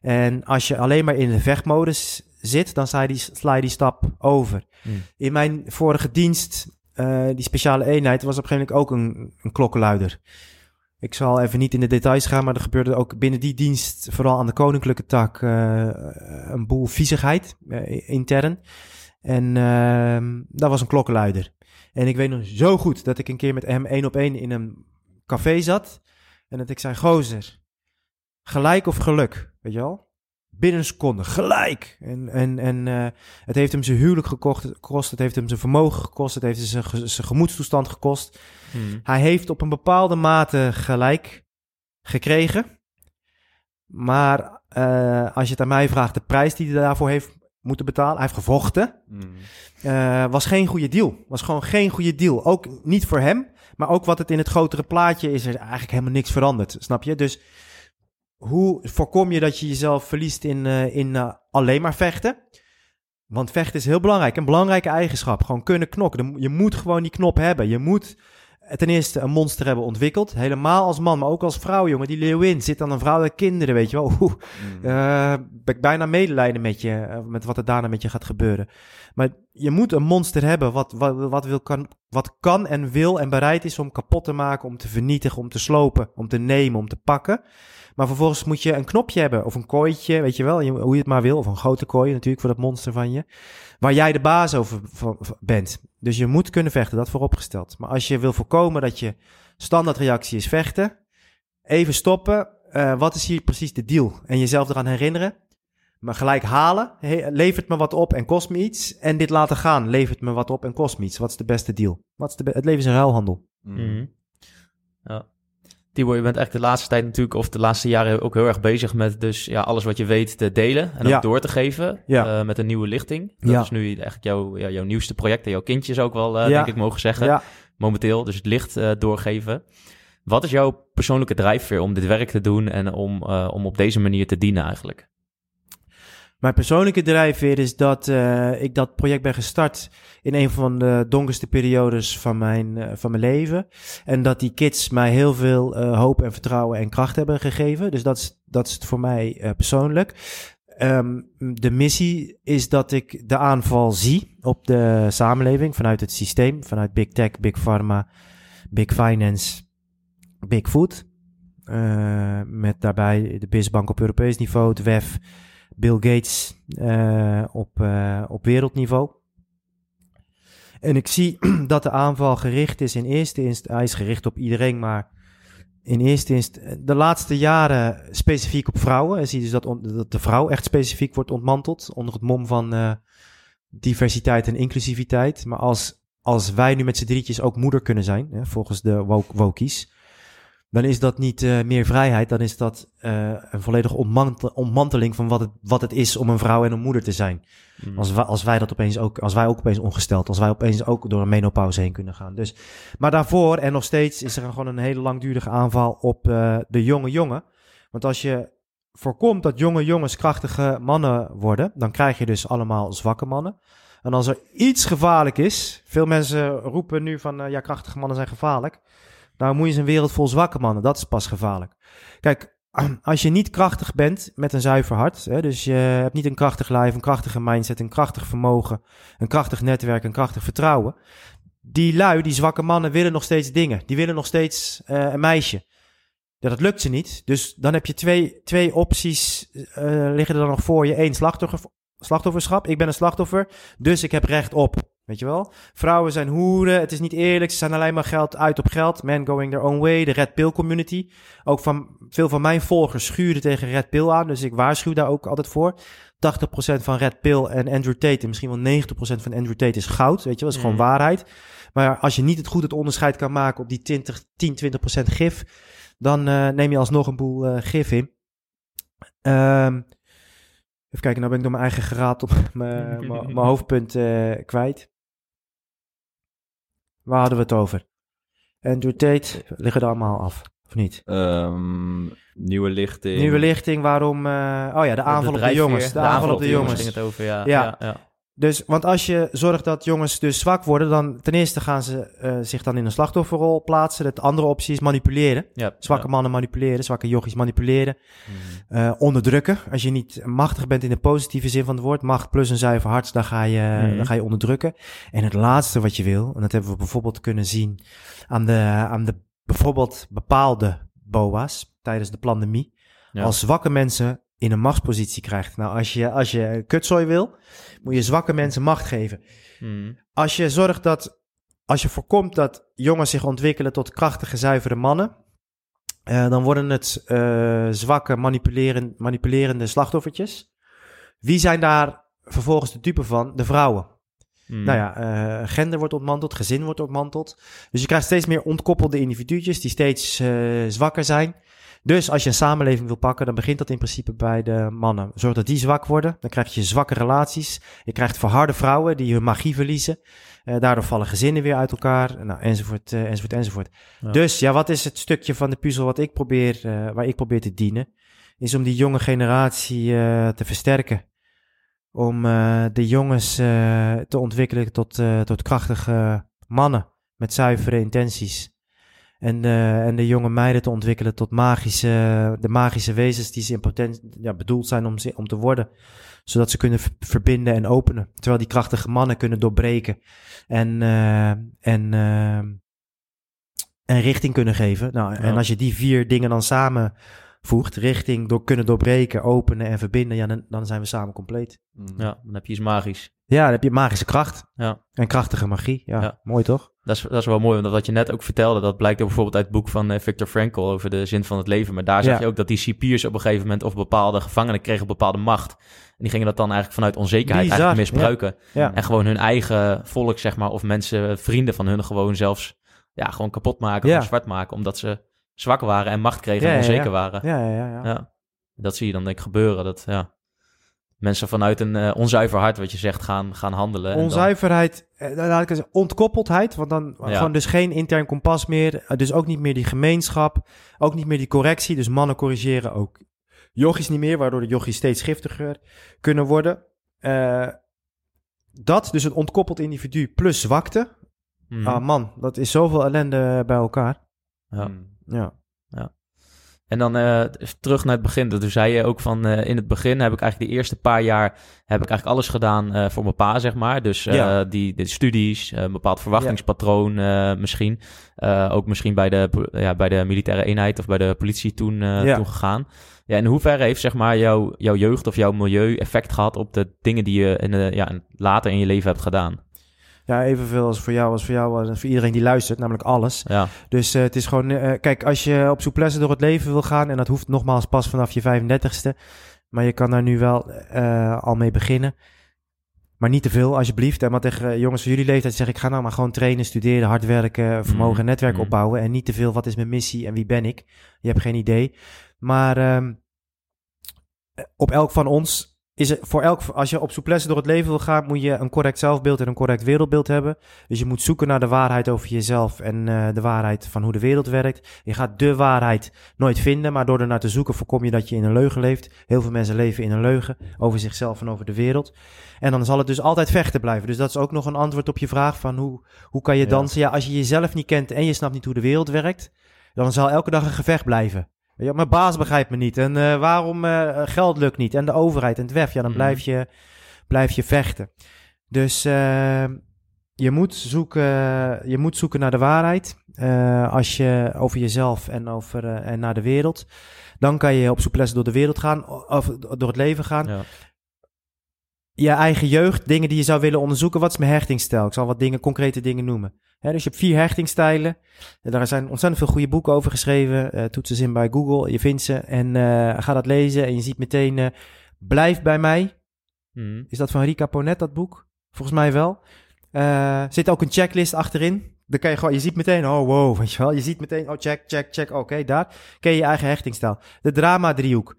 En als je alleen maar in de vechtmodus zit, dan sla je die, sla je die stap over. Hmm. In mijn vorige dienst, eh, die speciale eenheid, was op een gegeven moment ook een, een klokkenluider. Ik zal even niet in de details gaan, maar er gebeurde ook binnen die dienst, vooral aan de koninklijke tak, eh, een boel viezigheid eh, intern. En ehm dat was een klokkenluider. En ik weet nog zo goed dat ik een keer met hem één op één in een café zat. En dat ik zei, gozer, gelijk of geluk, weet je wel? Binnen een seconde, gelijk. En, en, en eh, het heeft hem zijn huwelijk gekocht, gekost, het heeft hem zijn vermogen gekost, het heeft zijn, zijn gemoedstoestand gekost. Mm. Hij heeft op een bepaalde mate gelijk gekregen. Maar eh, als je het aan mij vraagt, de prijs die hij daarvoor heeft moeten betalen, hij heeft gevochten, eh, was geen goede deal. Was gewoon geen goede deal. Ook niet voor hem, maar ook wat het in het grotere plaatje is er eigenlijk helemaal niks veranderd. Snap je? Dus hoe voorkom je dat je jezelf verliest in, eh, in alleen maar vechten? Want vechten is heel belangrijk. Een belangrijke eigenschap. Gewoon kunnen knokken. Je moet gewoon die knop hebben. Je moet ten eerste een monster hebben ontwikkeld. Helemaal als man, maar ook als vrouw, jongen. Die leeuwin zit dan een vrouw en kinderen, weet je wel. Oeh, eh, ben ik bijna medelijden met je, eh, met wat er daarna met je gaat gebeuren. Maar je moet een monster hebben wat, wat, wat, wil, kan, wat kan en wil en bereid is om kapot te maken, om te vernietigen, om te slopen, om te nemen, om te pakken. Maar vervolgens moet je een knopje hebben of een kooitje, weet je wel, hoe je het maar wil. Of een grote kooi natuurlijk voor dat monster van je. Waar jij de baas over bent. Dus je moet kunnen vechten, dat vooropgesteld. Maar als je wil voorkomen dat je standaardreactie is vechten, even stoppen. Eh, wat is hier precies de deal? En jezelf eraan herinneren. Maar gelijk halen, he- levert me wat op en kost me iets. En dit laten gaan, levert me wat op en kost me iets. Wat is de beste deal? Wat is de be- het leven is een ruilhandel. Mhm. Ja. Tibor, je bent echt de laatste tijd natuurlijk, of de laatste jaren ook heel erg bezig met dus ja, alles wat je weet te delen en ook Ja. door te geven Ja. eh, met een nieuwe lichting. Dat Ja. is nu eigenlijk jouw, jouw nieuwste project en jouw kindjes ook wel, eh, denk ik, mogen zeggen. Momenteel, dus het licht eh, doorgeven. Wat is jouw persoonlijke drijfveer om dit werk te doen en om, om op deze manier te dienen eigenlijk? Mijn persoonlijke drijfveer is dat eh, ik dat project ben gestart in een van de donkerste periodes van mijn, eh, van mijn leven. En dat die kids mij heel veel eh, hoop en vertrouwen en kracht hebben gegeven. Dus dat is, dat is het voor mij persoonlijk. Ehm, de missie is dat ik de aanval zie op de samenleving vanuit het systeem, vanuit Big Tech, Big Pharma, Big Finance, Big Food. Met daarbij de BISbank op Europees niveau, het WEF, Bill Gates eh, op, eh, op wereldniveau. En ik zie dat de aanval gericht is in eerste instantie, hij is gericht op iedereen, maar in eerste instantie, de laatste jaren specifiek op vrouwen. En zie dus dat, dat de vrouw echt specifiek wordt ontmanteld onder het mom van eh, diversiteit en inclusiviteit. Maar als, als wij nu met z'n drietjes ook moeder kunnen zijn, hè, volgens de woke, wokies, dan is dat niet eh, meer vrijheid, dan is dat eh, een volledige ontmant- ontmanteling van wat het, wat het is om een vrouw en een moeder te zijn. Mm. Als wij, als wij dat opeens ook, als wij ook opeens ongesteld, als wij opeens ook door een menopauze heen kunnen gaan. Dus, maar daarvoor en nog steeds is er gewoon een hele langdurige aanval op eh, de jonge jongen. Want als je voorkomt dat jonge jongens krachtige mannen worden, dan krijg je dus allemaal zwakke mannen. En als er iets gevaarlijk is, veel mensen roepen nu van ja, krachtige mannen zijn gevaarlijk. Nou moet je een wereld vol zwakke mannen, dat is pas gevaarlijk. Kijk, als je niet krachtig bent met een zuiver hart, hè, dus je hebt niet een krachtig lijf, een krachtige mindset, een krachtig vermogen, een krachtig netwerk, een krachtig vertrouwen. Die lui, die zwakke mannen, willen nog steeds dingen. Die willen nog steeds eh, een meisje. Dat lukt ze niet. Dus dan heb je twee, twee opties eh, liggen er dan nog voor je. Eén, slachtoffer, slachtofferschap. Ik ben een slachtoffer, dus ik heb recht op. Weet je wel? Vrouwen zijn hoeren, het is niet eerlijk, ze zijn alleen maar geld uit op geld. Men going their own way, de Red Pill community. Ook van veel van mijn volgers schuren tegen Red Pill aan, dus ik waarschuw daar ook altijd voor. 80% van Red Pill en Andrew Tate, en misschien wel 90% van Andrew Tate is goud, weet je wel, is gewoon Mm. waarheid. Maar als je niet het goed het onderscheid kan maken op die 20, 10, 20% gif, dan eh, neem je alsnog een boel eh, gif in. Ehm, even kijken, nou ben ik door mijn eigen geraad op mijn mijn- mijn hoofdpunt eh, kwijt. Waar hadden we het over? Andrew Tate, liggen er allemaal af, of niet? Ehm, nieuwe lichting. Nieuwe lichting, waarom... eh, oh ja, de aanval op de jongens. De, aanval op de jongens. ging het over, ja. Ja. ja, ja. Dus, want als je zorgt dat jongens dus zwak worden, dan ten eerste gaan ze eh, zich dan in een slachtofferrol plaatsen. De andere optie is manipuleren. Zwakke ja. mannen manipuleren, zwakke jochies manipuleren. Mhm. Eh, onderdrukken. Als je niet machtig bent in de positieve zin van het woord, macht plus een zuiver hart, dan ga je, Mhm. dan ga je onderdrukken. En het laatste wat je wil, en dat hebben we bijvoorbeeld kunnen zien aan de, aan de bijvoorbeeld bepaalde BOA's tijdens de pandemie. Ja. Als zwakke mensen in een machtspositie krijgt. Nou, als je, als je kutzooi wil, moet je zwakke mensen macht geven. Mhm. Als je zorgt dat, als je voorkomt dat jongens zich ontwikkelen tot krachtige, zuivere mannen, eh, dan worden het eh, zwakke, manipuleren, manipulerende slachtoffertjes. Wie zijn daar vervolgens de dupe van? De vrouwen. Mhm. Nou ja, eh, gender wordt ontmanteld, gezin wordt ontmanteld. Dus je krijgt steeds meer ontkoppelde individuutjes die steeds zwakker zijn. Dus als je een samenleving wil pakken, dan begint dat in principe bij de mannen. Zorg dat die zwak worden, dan krijg je zwakke relaties. Je krijgt verharde vrouwen die hun magie verliezen. Eh, daardoor vallen gezinnen weer uit elkaar, nou, enzovoort, eh, enzovoort, enzovoort. Ja. Dus ja, wat is het stukje van de puzzel wat ik probeer, eh, waar ik probeer te dienen? Is om die jonge generatie eh, te versterken. Om eh, de jongens eh, te ontwikkelen tot, eh, tot krachtige mannen met zuivere intenties. En, de en de jonge meiden te ontwikkelen tot magische, de magische wezens die ze in potentie ja, bedoeld zijn om, ze- om te worden. Zodat ze kunnen verbinden en openen. Terwijl die krachtige mannen kunnen doorbreken. En, eh, en, eh, en richting kunnen geven. Nou, En als je die vier dingen dan samenvoegt. Richting, door kunnen doorbreken, openen en verbinden. Ja, dan, dan zijn we samen compleet. Mm. Ja, dan heb je iets magisch. Ja, dan heb je magische kracht. Ja. En krachtige magie. Ja, Ja. mooi toch? Dat is, dat is wel mooi, want wat je net ook vertelde, dat blijkt ook bijvoorbeeld uit het boek van eh, Viktor Frankl over de zin van het leven. Maar daar zag Ja. je ook dat die cipiers op een gegeven moment of bepaalde gevangenen kregen bepaalde macht. En die gingen dat dan eigenlijk vanuit onzekerheid Bizar, eigenlijk misbruiken. Ja. En gewoon hun eigen volk, zeg maar, of mensen, vrienden van hun gewoon zelfs ja, gewoon kapot maken, Ja. gewoon zwart maken, omdat ze zwak waren en macht kregen en onzeker waren. Ja, ja, ja. ja. Ja. Dat zie je dan denk ik gebeuren. Dat ja, mensen vanuit een eh, onzuiver hart, wat je zegt, gaan, gaan handelen. en dan- Onzuiverheid, eh, nou, laat ik eens- ontkoppeldheid, want dan Ja. gewoon dus geen intern kompas meer. eh, Dus ook niet meer die gemeenschap, ook niet meer die correctie. Dus mannen corrigeren ook Yogis niet meer, waardoor de yogis steeds giftiger kunnen worden. Dat, dus een ontkoppeld individu plus zwakte. Mhm. Ah man, dat is zoveel ellende bij elkaar. Ja. Ja. En dan eh, terug naar het begin. Toen zei je ook van eh, in het begin heb ik eigenlijk de eerste paar jaar heb ik eigenlijk alles gedaan eh, voor mijn pa, zeg maar. Dus Ja. die de studies, een bepaald verwachtingspatroon misschien. Ook misschien bij de, ja, bij de militaire eenheid of bij de politie toen, Ja. toen gegaan. Ja, in hoeverre heeft zeg maar jouw, jouw jeugd of jouw milieu effect gehad op de dingen die je in ja, later in je leven hebt gedaan? Ja, evenveel als voor jou, als voor jou, als voor iedereen die luistert, namelijk alles. Ja, Dus eh, het is gewoon, eh, kijk, als je op souplesse door het leven wil gaan, en dat hoeft nogmaals pas vanaf je 35ste, maar je kan daar nu wel eh, al mee beginnen. Maar niet te veel, alsjeblieft. En maar tegen eh, jongens van jullie leeftijd zeg ik, ga nou maar gewoon trainen, studeren, hard werken, vermogen en Mhm. netwerk Mhm. opbouwen. En niet te veel, wat is mijn missie en wie ben ik? Je hebt geen idee. Maar ehm, op elk van ons is voor elk, als je op souplesse door het leven wil gaan, moet je een correct zelfbeeld en een correct wereldbeeld hebben. Dus je moet zoeken naar de waarheid over jezelf en eh, de waarheid van hoe de wereld werkt. Je gaat de waarheid nooit vinden, maar door er naar te zoeken voorkom je dat je in een leugen leeft. Heel veel mensen leven in een leugen over zichzelf en over de wereld. En dan zal het dus altijd vechten blijven. Dus dat is ook nog een antwoord op je vraag van hoe, hoe kan je Ja. dansen? Ja, als je jezelf niet kent en je snapt niet hoe de wereld werkt, dan zal elke dag een gevecht blijven. Ja, mijn baas begrijpt me niet. En eh, waarom eh, geld lukt niet? En de overheid en het WEF. Ja, dan Mhm. blijf, je, blijf je vechten. Dus eh, je, moet zoeken, je moet zoeken naar de waarheid. als je over jezelf en, over, en naar de wereld. Dan kan je op souplesse door de wereld gaan. Of door het leven gaan. ja. Je eigen jeugd, dingen die je zou willen onderzoeken. Wat is mijn hechtingsstijl? Ik zal wat dingen, concrete dingen noemen. Dus je hebt vier hechtingsstijlen. En Daar zijn ontzettend veel goede boeken over geschreven. Eh toets eens in bij Google, je vindt ze. En eh, ga dat lezen en je ziet meteen... eh, Blijf bij mij. Mhm. Is dat van Rika Ponet, dat boek? Volgens mij wel. Eh zit ook een checklist achterin. Dan kan je gewoon, je ziet meteen, oh wow, weet je wel. Je ziet meteen, oh check, check, check, oké, daar. Ken je je eigen hechtingstijl. De drama-driehoek.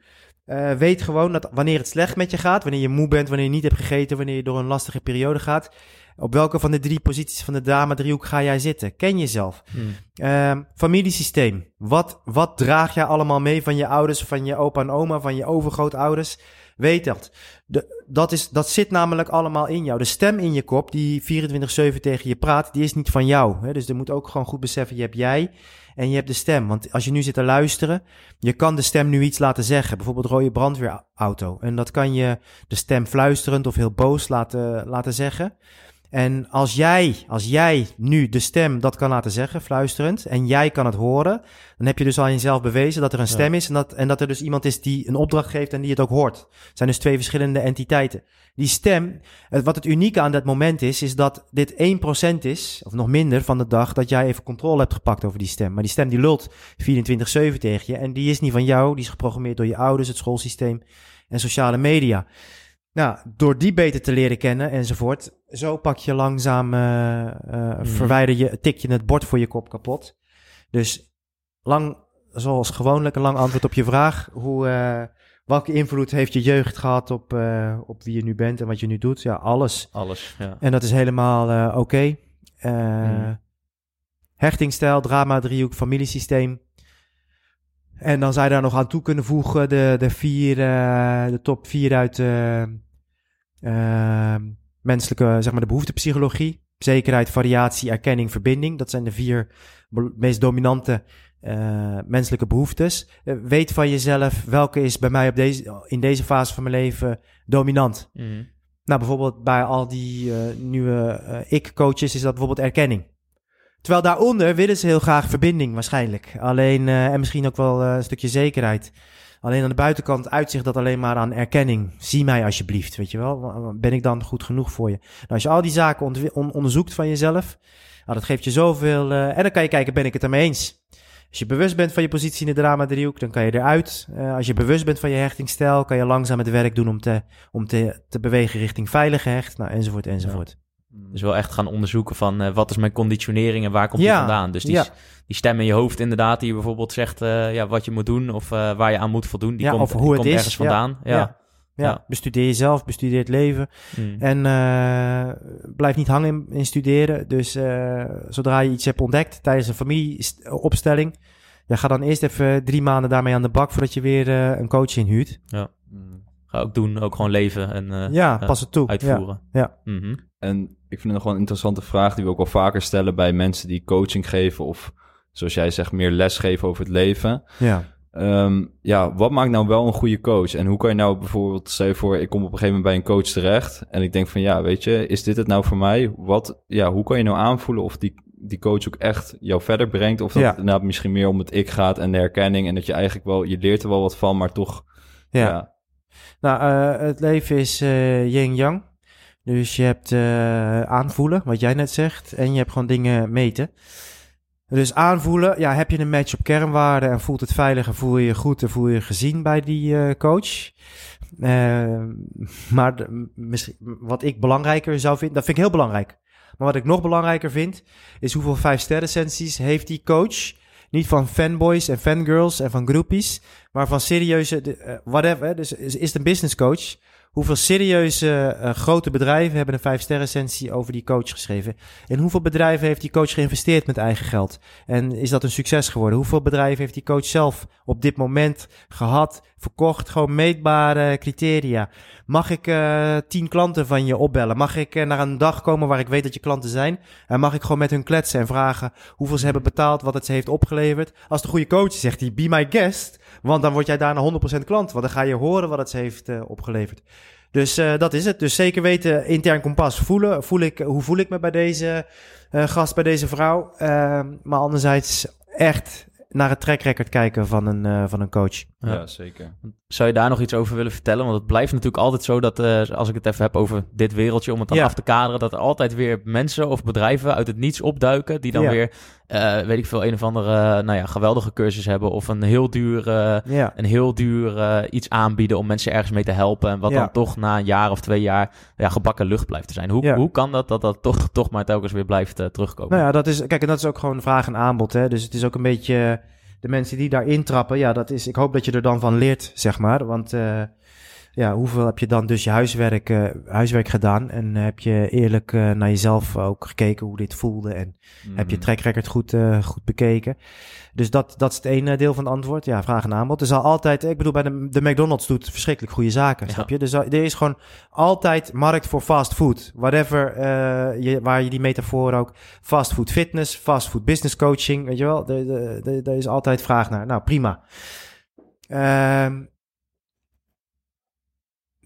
Eh, weet gewoon dat wanneer het slecht met je gaat, wanneer je moe bent, wanneer je niet hebt gegeten, wanneer je door een lastige periode gaat, op welke van de drie posities van de drama-driehoek ga jij zitten? Ken jezelf. Mhm. Ehm, familiesysteem. Wat, wat draag jij allemaal mee van je ouders, van je opa en oma, van je overgrootouders? Weet dat. De, dat, is, dat zit namelijk allemaal in jou. De stem in je kop, die 24-7 tegen je praat, die is niet van jou. Hè? Dus je moet ook gewoon goed beseffen, je hebt jij en je hebt de stem. Want als je nu zit te luisteren, je kan de stem nu iets laten zeggen. Bijvoorbeeld rode brandweerauto. En dat kan je de stem fluisterend of heel boos laten, laten zeggen. En als jij, als jij nu de stem dat kan laten zeggen, fluisterend, en jij kan het horen, dan heb je dus al in jezelf bewezen dat er een Ja. stem is en dat, en dat er dus iemand is die een opdracht geeft en die het ook hoort. Het zijn dus twee verschillende entiteiten. Die stem, wat het unieke aan dat moment is, is dat dit 1% is, of nog minder van de dag, dat jij even controle hebt gepakt over die stem. Maar die stem die lult 24-7 tegen je en die is niet van jou, die is geprogrammeerd door je ouders, het schoolsysteem en sociale media. Nou, door die beter te leren kennen enzovoort, zo pak je langzaam, eh, eh, Mhm. verwijder je, tik je het bord voor je kop kapot. Dus lang, zoals gewoonlijk, een lang antwoord op je vraag. Hoe, eh, welke invloed heeft je jeugd gehad op, op wie je nu bent en wat je nu doet? Ja, alles. Alles, ja. En dat is helemaal oké. Eh, Mhm. Hechtingstijl, drama, driehoek, familiesysteem. En dan zou je daar nog aan toe kunnen voegen de, de, vier, eh, de top vier uit eh, menselijke, zeg maar de behoeftepsychologie. Zekerheid, variatie, erkenning, verbinding. Dat zijn de vier meest dominante eh, menselijke behoeftes. Eh, weet van jezelf welke is bij mij op deze, in deze fase van mijn leven dominant. Mhm. Nou, bijvoorbeeld bij al die nieuwe ik-coaches is dat bijvoorbeeld erkenning. Terwijl daaronder willen ze heel graag verbinding waarschijnlijk. Alleen, eh, en misschien ook wel eh, een stukje zekerheid. Alleen aan de buitenkant uitzicht dat alleen maar aan erkenning. Zie mij alsjeblieft, weet je wel. Ben ik dan goed genoeg voor je? Nou, als je al die zaken onderzoekt van jezelf, nou, dat geeft je zoveel... eh, en dan kan je kijken, ben ik het ermee eens? Als je bewust bent van je positie in de drama-driehoek, dan kan je eruit. Als je bewust bent van je hechtingstijl, kan je langzaam het werk doen om te, om te, te bewegen richting veilig gehecht, nou, enzovoort, enzovoort. Dus wel echt gaan onderzoeken van eh, wat is mijn conditionering en waar komt die Ja, vandaan. Dus die, ja. die stem in je hoofd inderdaad, die je bijvoorbeeld zegt eh, ja, wat je moet doen of eh, waar je aan moet voldoen, die Ja, komt, of hoe die het komt is, ergens ja. vandaan. Ja. Ja. Ja, Ja. bestudeer jezelf, bestudeer het leven. Mm. En eh, blijf niet hangen in, in studeren. Dus eh, zodra je iets hebt ontdekt tijdens een familieopstelling, Ja, ga dan eerst even drie maanden daarmee aan de bak voordat je weer eh, een coach inhuurt. Mm. Ga ook doen, ook gewoon leven en eh, ja, ja, pas het toe. uitvoeren. Ja. Mhm. En ik vind het nog wel een interessante vraag die we ook wel vaker stellen bij mensen die coaching geven of zoals jij zegt meer les geven over het leven. Ja. ja. Ehm, ja, wat maakt nou wel een goede coach? En hoe kan je nou bijvoorbeeld, stel je voor, ik kom op een gegeven moment bij een coach terecht en ik denk van ja, weet je, is dit het nou voor mij? Wat, ja, hoe kan je nou aanvoelen of die, die coach ook echt jou verder brengt? Of dat Ja. het inderdaad misschien meer om het ik gaat en de herkenning en dat je eigenlijk wel, je leert er wel wat van, maar toch, ja. ja, Nou, eh, het leven is eh yin-yang. Dus je hebt eh, aanvoelen, wat jij net zegt, en je hebt gewoon dingen meten. Dus aanvoelen, ja, heb je een match op kernwaarden en voelt het veilig en voel je je goed en voel je je gezien bij die eh, coach. Eh, maar wat ik belangrijker zou vinden, dat vind ik heel belangrijk. Maar wat ik nog belangrijker vind, is hoeveel vijf sterren heeft die coach. Niet van fanboys en fangirls en van groepies, maar van serieuze, whatever. Dus is, is het een business coach? Hoeveel serieuze eh, grote bedrijven hebben een vijf sterren recensie over die coach geschreven? En hoeveel bedrijven heeft die coach geïnvesteerd met eigen geld? En is dat een succes geworden? Hoeveel bedrijven heeft die coach zelf op dit moment gehad, verkocht? Gewoon meetbare criteria. Mag ik eh tien klanten van je opbellen? Mag ik eh, naar een dag komen waar ik weet dat je klanten zijn? En mag ik gewoon met hun kletsen en vragen hoeveel ze hebben betaald, wat het ze heeft opgeleverd? Als de goede coach zegt hij, be my guest. Want dan word jij daarna 100% klant. Want dan ga je horen wat het ze heeft eh, opgeleverd. Dus eh, dat is het. Dus zeker weten, intern kompas voelen. Voel ik, hoe voel ik me bij deze eh, gast, bij deze vrouw? Eh, maar anderzijds echt naar het track record kijken van een, van een coach. Ja. ja, zeker. Zou je daar nog iets over willen vertellen? Want het blijft natuurlijk altijd zo dat, eh, als ik het even heb over dit wereldje, om het dan Ja. af te kaderen, dat er altijd weer mensen of bedrijven uit het niets opduiken, die dan Ja. weer, eh, weet ik veel, een of andere, eh, nou ja, geweldige cursus hebben of een heel duur, een heel duur iets aanbieden om mensen ergens mee te helpen. En wat dan toch na een jaar of twee jaar ja, gebakken lucht blijft te zijn. Hoe, hoe kan dat dat dat toch, toch maar telkens weer blijft terugkomen? Nou ja, dat is, kijk, en dat is ook gewoon vraag en aanbod. Hè? Dus het is ook een beetje de mensen die daar intrappen. Ja, dat is, ik hoop dat je er dan van leert, zeg maar. Want eh, ja, hoeveel heb je dan dus je huiswerk, eh, huiswerk gedaan? En heb je eerlijk eh, naar jezelf ook gekeken hoe dit voelde? En heb je Mhm. track record goed, eh, goed bekeken? Dus dat, dat is het ene deel van het antwoord. Ja, vraag en aanbod. Er zal altijd, ik bedoel, bij de, de McDonald's doet verschrikkelijk goede zaken, Ja. snap je? Dus er is gewoon altijd markt voor fast food. Whatever, eh, je, waar je die metafoor ook, fast food fitness, fast food business coaching, weet je wel? Er is altijd vraag naar. Nou, prima. Ehm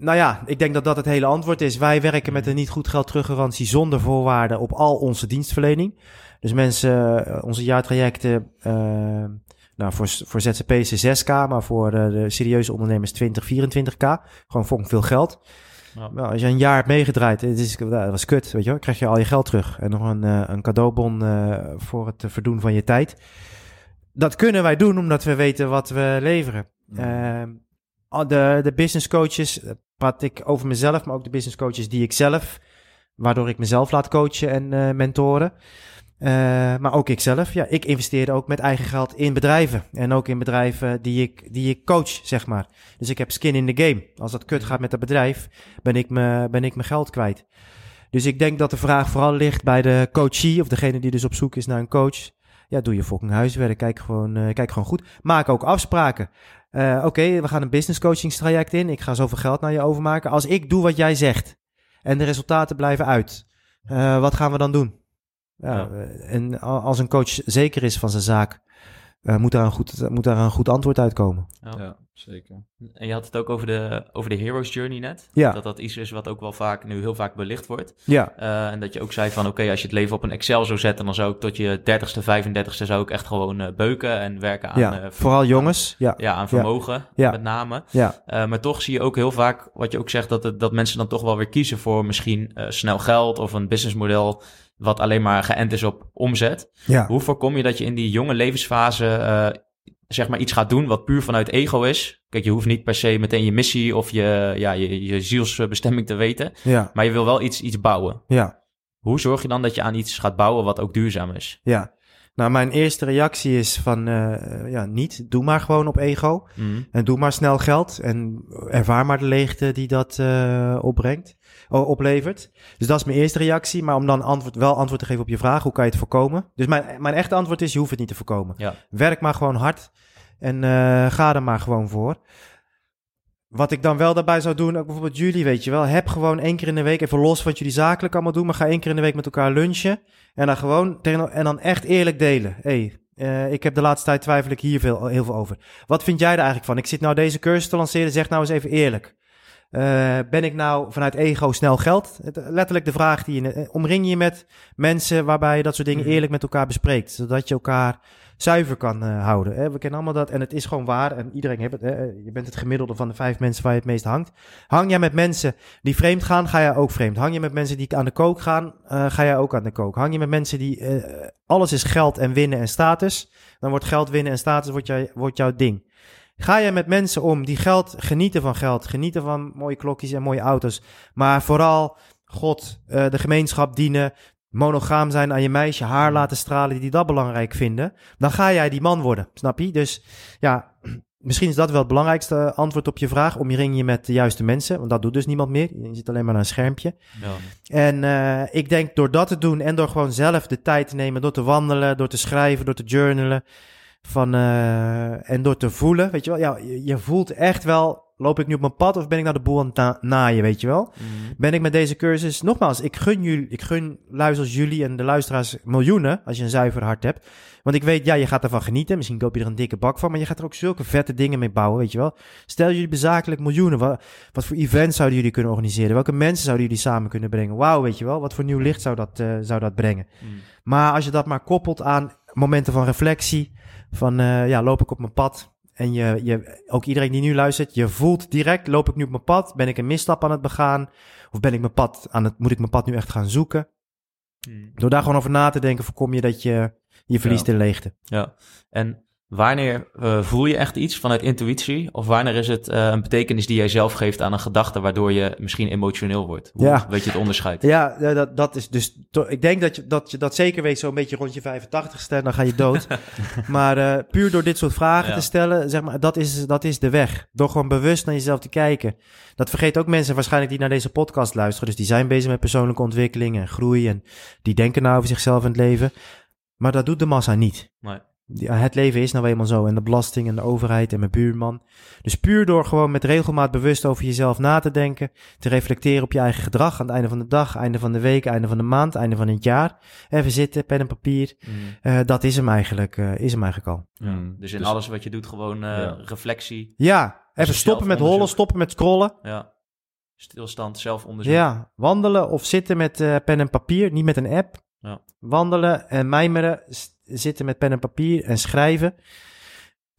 nou ja, ik denk dat dat het hele antwoord is. Wij werken met een niet goed geld teruggarantie zonder voorwaarden op al onze dienstverlening. Dus mensen, eh, onze jaartrajecten, eh, nou voor, voor ZZP's is 6k, maar voor eh, de serieuze ondernemers 20, 24k. Gewoon fucking veel geld. Ja. Nou, als je een jaar hebt meegedraaid, het is, dat was kut, weet je wel. krijg je al je geld terug. En nog een, een cadeaubon voor het verdoen van je tijd. Dat kunnen wij doen omdat we weten wat we leveren. Ehm, de, de business coaches, praat ik over mezelf, maar ook de business coaches die ik zelf, waardoor ik mezelf laat coachen en eh, mentoren. Eh, maar ook ikzelf, ja, ik investeer ook met eigen geld in bedrijven. En ook in bedrijven die ik, die ik coach, zeg maar. Dus ik heb skin in the game. Als dat kut gaat met dat bedrijf, ben ik, me, ben ik mijn geld kwijt. Dus ik denk dat de vraag vooral ligt bij de coachie, of degene die dus op zoek is naar een coach. Ja, doe je fucking huiswerk. Kijk gewoon, eh, kijk gewoon goed. Maak ook afspraken. Eh, Oké, we gaan een business coachingstraject in. Ik ga zoveel geld naar je overmaken. Als ik doe wat jij zegt en de resultaten blijven uit, eh, wat gaan we dan doen? Ja, Ja. eh, En als een coach zeker is van zijn zaak, eh, moet, daar een goed, moet daar een goed antwoord uitkomen. Ja, zeker. En je had het ook over de, over de hero's journey net. Ja. Dat dat iets is wat ook wel vaak, nu heel vaak belicht wordt. Ja, Eh, en dat je ook zei van, oké, als je het leven op een Excel zou zetten, dan zou ik tot je 30ste, 35ste zou ik echt gewoon eh, beuken en werken aan, ja. eh, vooral jongens. Ja, ja, aan vermogen, Ja. met name. ja, maar toch zie je ook heel vaak, wat je ook zegt, dat, het, dat mensen dan toch wel weer kiezen voor misschien snel geld of een businessmodel wat alleen maar geënt is op omzet. ja. Hoe voorkom je dat je in die jonge levensfase zeg maar iets gaat doen wat puur vanuit ego is? Kijk, je hoeft niet per se meteen je missie of je, ja, je, je zielsbestemming te weten, ja, maar je wil wel iets, iets bouwen. ja. Hoe zorg je dan dat je aan iets gaat bouwen wat ook duurzaam is? Ja, Nou, mijn eerste reactie is van, eh, ja, niet. Doe maar gewoon op ego. Mhm. En doe maar snel geld. En ervaar maar de leegte die dat eh, opbrengt, oplevert. Dus dat is mijn eerste reactie. Maar om dan antwoord, wel antwoord te geven op je vraag, hoe kan je het voorkomen? Dus mijn, mijn echte antwoord is, je hoeft het niet te voorkomen. Ja. Werk maar gewoon hard. En eh, ga er maar gewoon voor. Wat ik dan wel daarbij zou doen, ook bijvoorbeeld jullie, weet je wel. Heb gewoon één keer in de week, even los wat jullie zakelijk allemaal doen. Maar ga één keer in de week met elkaar lunchen. En dan gewoon, en dan echt eerlijk delen. hey, eh, ik heb de laatste tijd twijfel ik hier veel, heel veel over. Wat vind jij er eigenlijk van? Ik zit nou deze cursus te lanceren, zeg nou eens even eerlijk. Eh, ben ik nou vanuit ego snel geld? Letterlijk de vraag die je... eh, Omring je met mensen waarbij je dat soort dingen Mhm. eerlijk met elkaar bespreekt. Zodat je elkaar zuiver kan eh, houden. Hè? We kennen allemaal dat en het is gewoon waar. En iedereen heeft het. Hè? Je bent het gemiddelde van de vijf mensen waar je het meest hangt. Hang jij met mensen die vreemd gaan, ga jij ook vreemd. Hang je met mensen die aan de kook gaan, ga jij ook aan de kook. Hang je met mensen die... alles is geld en winnen en status. Dan wordt geld winnen en status wordt, jij, wordt jouw ding. Ga je met mensen om die geld genieten van geld, genieten van mooie klokjes en mooie auto's, maar vooral God, eh, de gemeenschap dienen, monogaam zijn aan je meisje, haar laten stralen, die dat belangrijk vinden, dan ga jij die man worden, snap je? Dus ja, misschien is dat wel het belangrijkste antwoord op je vraag. Omring je met de juiste mensen, want dat doet dus niemand meer. Je zit alleen maar aan een schermpje. Ja. En eh, ik denk door dat te doen en door gewoon zelf de tijd te nemen, door te wandelen, door te schrijven, door te journalen. Van, eh, en door te voelen, weet je wel. Ja, je, je voelt echt wel, loop ik nu op mijn pad of ben ik naar de boel aan het na- naaien, weet je wel. Mhm. Ben ik met deze cursus, nogmaals, ik gun jullie, ik gun luisteraars jullie en de luisteraars miljoenen, als je een zuiver hart hebt. Want ik weet, ja, je gaat ervan genieten. Misschien koop je er een dikke bak van, maar je gaat er ook zulke vette dingen mee bouwen, weet je wel. Stel jullie bezakelijk miljoenen, wat, wat voor events zouden jullie kunnen organiseren? Welke mensen zouden jullie samen kunnen brengen? Wauw, weet je wel, wat voor nieuw licht zou dat, eh, zou dat brengen? Mhm. Maar als je dat maar koppelt aan momenten van reflectie, van eh, ja, loop ik op mijn pad? En je, je, ook iedereen die nu luistert, je voelt direct, loop ik nu op mijn pad? Ben ik een misstap aan het begaan? Of ben ik mijn pad aan het, moet ik mijn pad nu echt gaan zoeken? Mhm. Door daar gewoon over na te denken, voorkom je dat je je verliest in leegte. Ja, en wanneer eh, voel je echt iets vanuit intuïtie? Of wanneer is het eh, een betekenis die jij zelf geeft aan een gedachte, waardoor je misschien emotioneel wordt? Hoe Ja. weet je het onderscheid? Ja, dat, dat is dus. Ik denk dat je dat, je dat zeker weet, zo'n beetje rond je 85ste, dan ga je dood. maar eh, puur door dit soort vragen Ja. te stellen, zeg maar, dat is, dat is de weg. Door gewoon bewust naar jezelf te kijken. Dat vergeet ook mensen waarschijnlijk die naar deze podcast luisteren. Dus die zijn bezig met persoonlijke ontwikkeling en groei. En die denken nou over zichzelf in het leven. Maar dat doet de massa niet. Nee. Die- Het leven is nou eenmaal zo. En de belasting en de overheid en mijn buurman. Dus puur door gewoon met regelmaat bewust over jezelf na te denken. Te reflecteren op je eigen gedrag. Aan het einde van de dag, einde van de week, einde van de maand, einde van het jaar. Even zitten, pen en papier. Mhm. Eh, dat is hem eigenlijk, eh, is hem eigenlijk al. Ja. Mm. Dus in Dus- alles wat je doet, gewoon eh, Ja. reflectie. Ja, even stoppen met hollen, stoppen met scrollen. Ja. Stilstand, zelfonderzoek. Ja, wandelen of zitten met eh, pen en papier, niet met een app. Ja. Wandelen en mijmeren, zitten met pen en papier en schrijven.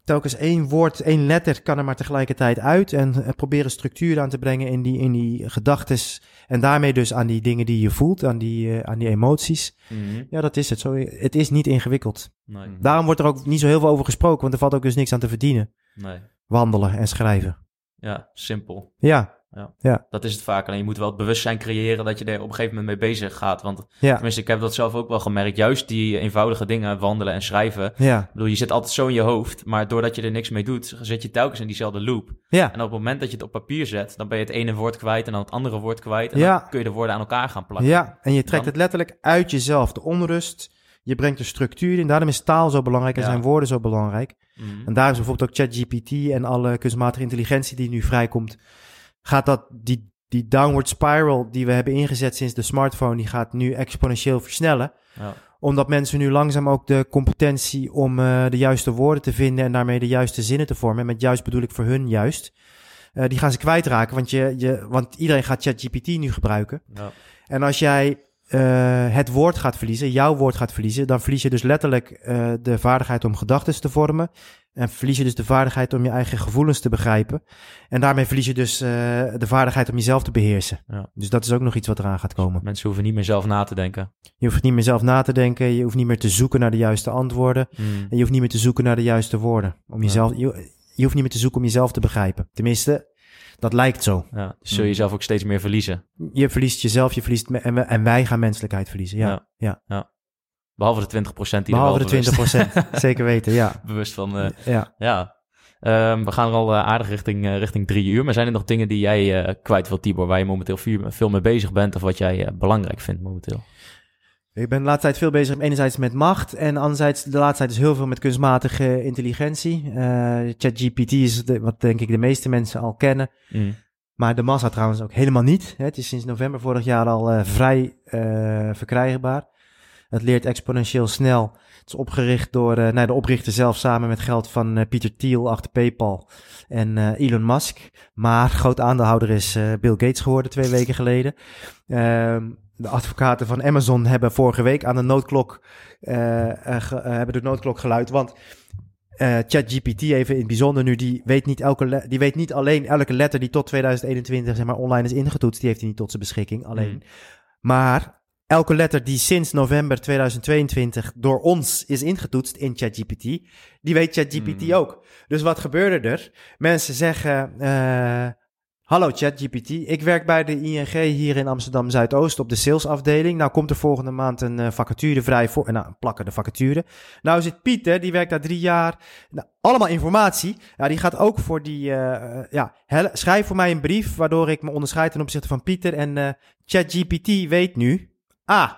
Telkens één woord, één letter kan er maar tegelijkertijd uit. En eh, proberen structuur aan te brengen in die, in die gedachtes. En daarmee dus aan die dingen die je voelt, aan die, eh, aan die emoties. Mhm. Ja, dat is het. Zo, het is niet ingewikkeld. Nee, Mhm. Daarom wordt er ook niet zo heel veel over gesproken, want er valt ook dus niks aan te verdienen. nee. Wandelen en schrijven. Ja, simpel. Ja, Dat is het vaak. Alleen je moet wel het bewustzijn creëren dat je er op een gegeven moment mee bezig gaat. Want ja, tenminste, ik heb dat zelf ook wel gemerkt. Juist die eenvoudige dingen, wandelen en schrijven. ja, Ik bedoel, je zit altijd zo in je hoofd. Maar doordat je er niks mee doet, zit je telkens in diezelfde loop. ja. En op het moment dat je het op papier zet, dan ben je het ene woord kwijt en dan het andere woord kwijt. En Ja. dan kun je de woorden aan elkaar gaan plakken. Ja, en je trekt Dan- het letterlijk uit jezelf. De onrust. Je brengt er structuur in. Daarom is taal zo belangrijk en Ja. zijn woorden zo belangrijk. Mhm. En daarom is bijvoorbeeld ook ChatGPT en alle kunstmatige intelligentie die nu vrijkomt. Gaat dat, die, die downward spiral die we hebben ingezet sinds de smartphone, die gaat nu exponentieel versnellen. Ja. Omdat mensen nu langzaam ook de competentie om eh, de juiste woorden te vinden en daarmee de juiste zinnen te vormen. En met juist bedoel ik voor hun juist. Eh, die gaan ze kwijtraken, want, je, je, want iedereen gaat ChatGPT nu gebruiken. Ja. En als jij eh, het woord gaat verliezen, jouw woord gaat verliezen, dan verlies je dus letterlijk de vaardigheid om gedachten te vormen. En verlies je dus de vaardigheid om je eigen gevoelens te begrijpen. En daarmee verlies je dus eh, de vaardigheid om jezelf te beheersen. Ja. Dus dat is ook nog iets wat eraan gaat komen. Mensen hoeven niet meer zelf na te denken. Je hoeft niet meer zelf na te denken. Je hoeft niet meer te zoeken naar de juiste antwoorden. Mhm. En je hoeft niet meer te zoeken naar de juiste woorden. Om Ja. jezelf, je, je hoeft niet meer te zoeken om jezelf te begrijpen. Tenminste, dat lijkt zo. Ja. Dus zul je jezelf ook steeds meer verliezen. Je verliest jezelf, je verliest en, en wij gaan menselijkheid verliezen. Ja, Ja. ja. Behalve de 20% die Behalve de wel 20%. Zeker weten, ja. bewust, van... eh, ja. ja. Ehm, we gaan er al eh, aardig richting, eh, richting drie uur. Maar zijn er nog dingen die jij kwijt wilt, Tibor, waar je momenteel veel, veel mee bezig bent of wat jij belangrijk vindt momenteel? Ik ben de laatste tijd veel bezig, enerzijds met macht en anderzijds de laatste tijd is heel veel met kunstmatige intelligentie. ChatGPT is de- wat denk ik de meeste mensen al kennen. Maar de massa trouwens ook helemaal niet. Hè. Het is sinds november vorig jaar al vrij verkrijgbaar. Het leert exponentieel snel. Het is opgericht door nou, de oprichter zelf samen met geld van eh, Pieter Thiel achter PayPal en eh, Elon Musk. Maar groot aandeelhouder is Bill Gates geworden twee weken geleden. Ehm, de advocaten van Amazon hebben vorige week aan de noodklok, hebben de noodklok geluid. Want eh, ChatGPT even in het bijzonder nu, die weet, niet elke die weet niet alleen elke letter die tot 2021 zeg maar, online is ingetoetst, die heeft hij niet tot zijn beschikking alleen. Mm. Maar elke letter die sinds november 2022 door ons is ingetoetst in ChatGPT, die weet ChatGPT Mm. ook. Dus wat gebeurde er? Mensen zeggen, eh, hallo ChatGPT, ik werk bij de ING hier in Amsterdam Zuidoost op de salesafdeling. Nou komt er volgende maand een eh, vacature vrij voor, nou plakken de vacature. Nou zit Pieter, die werkt daar drie jaar. Nou, allemaal informatie. Ja, die gaat ook voor die, eh, ja, schrijf voor mij een brief waardoor ik me onderscheid ten opzichte van Pieter. En ChatGPT weet nu, ah,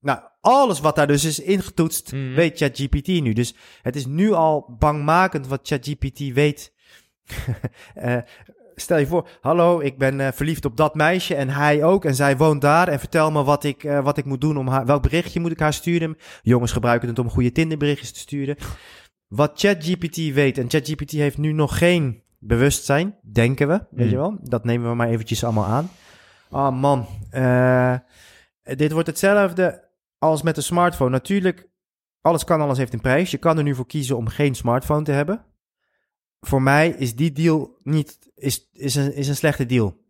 nou, alles wat daar dus is ingetoetst, Mhm. weet ChatGPT nu. Dus het is nu al bangmakend wat ChatGPT weet. Eh, stel je voor, hallo, ik ben eh, verliefd op dat meisje en hij ook. En zij woont daar en vertel me wat ik, eh, wat ik moet doen om haar... Welk berichtje moet ik haar sturen? Jongens gebruiken het om goede Tinderberichtjes te sturen. Wat ChatGPT weet, en ChatGPT heeft nu nog geen bewustzijn, denken we, weet Mm. je wel. Dat nemen we maar eventjes allemaal aan. Oh man, eh, dit wordt hetzelfde als met de smartphone. Natuurlijk, alles kan, alles heeft een prijs. Je kan er nu voor kiezen om geen smartphone te hebben. Voor mij is die deal niet, is, is, een, is een slechte deal.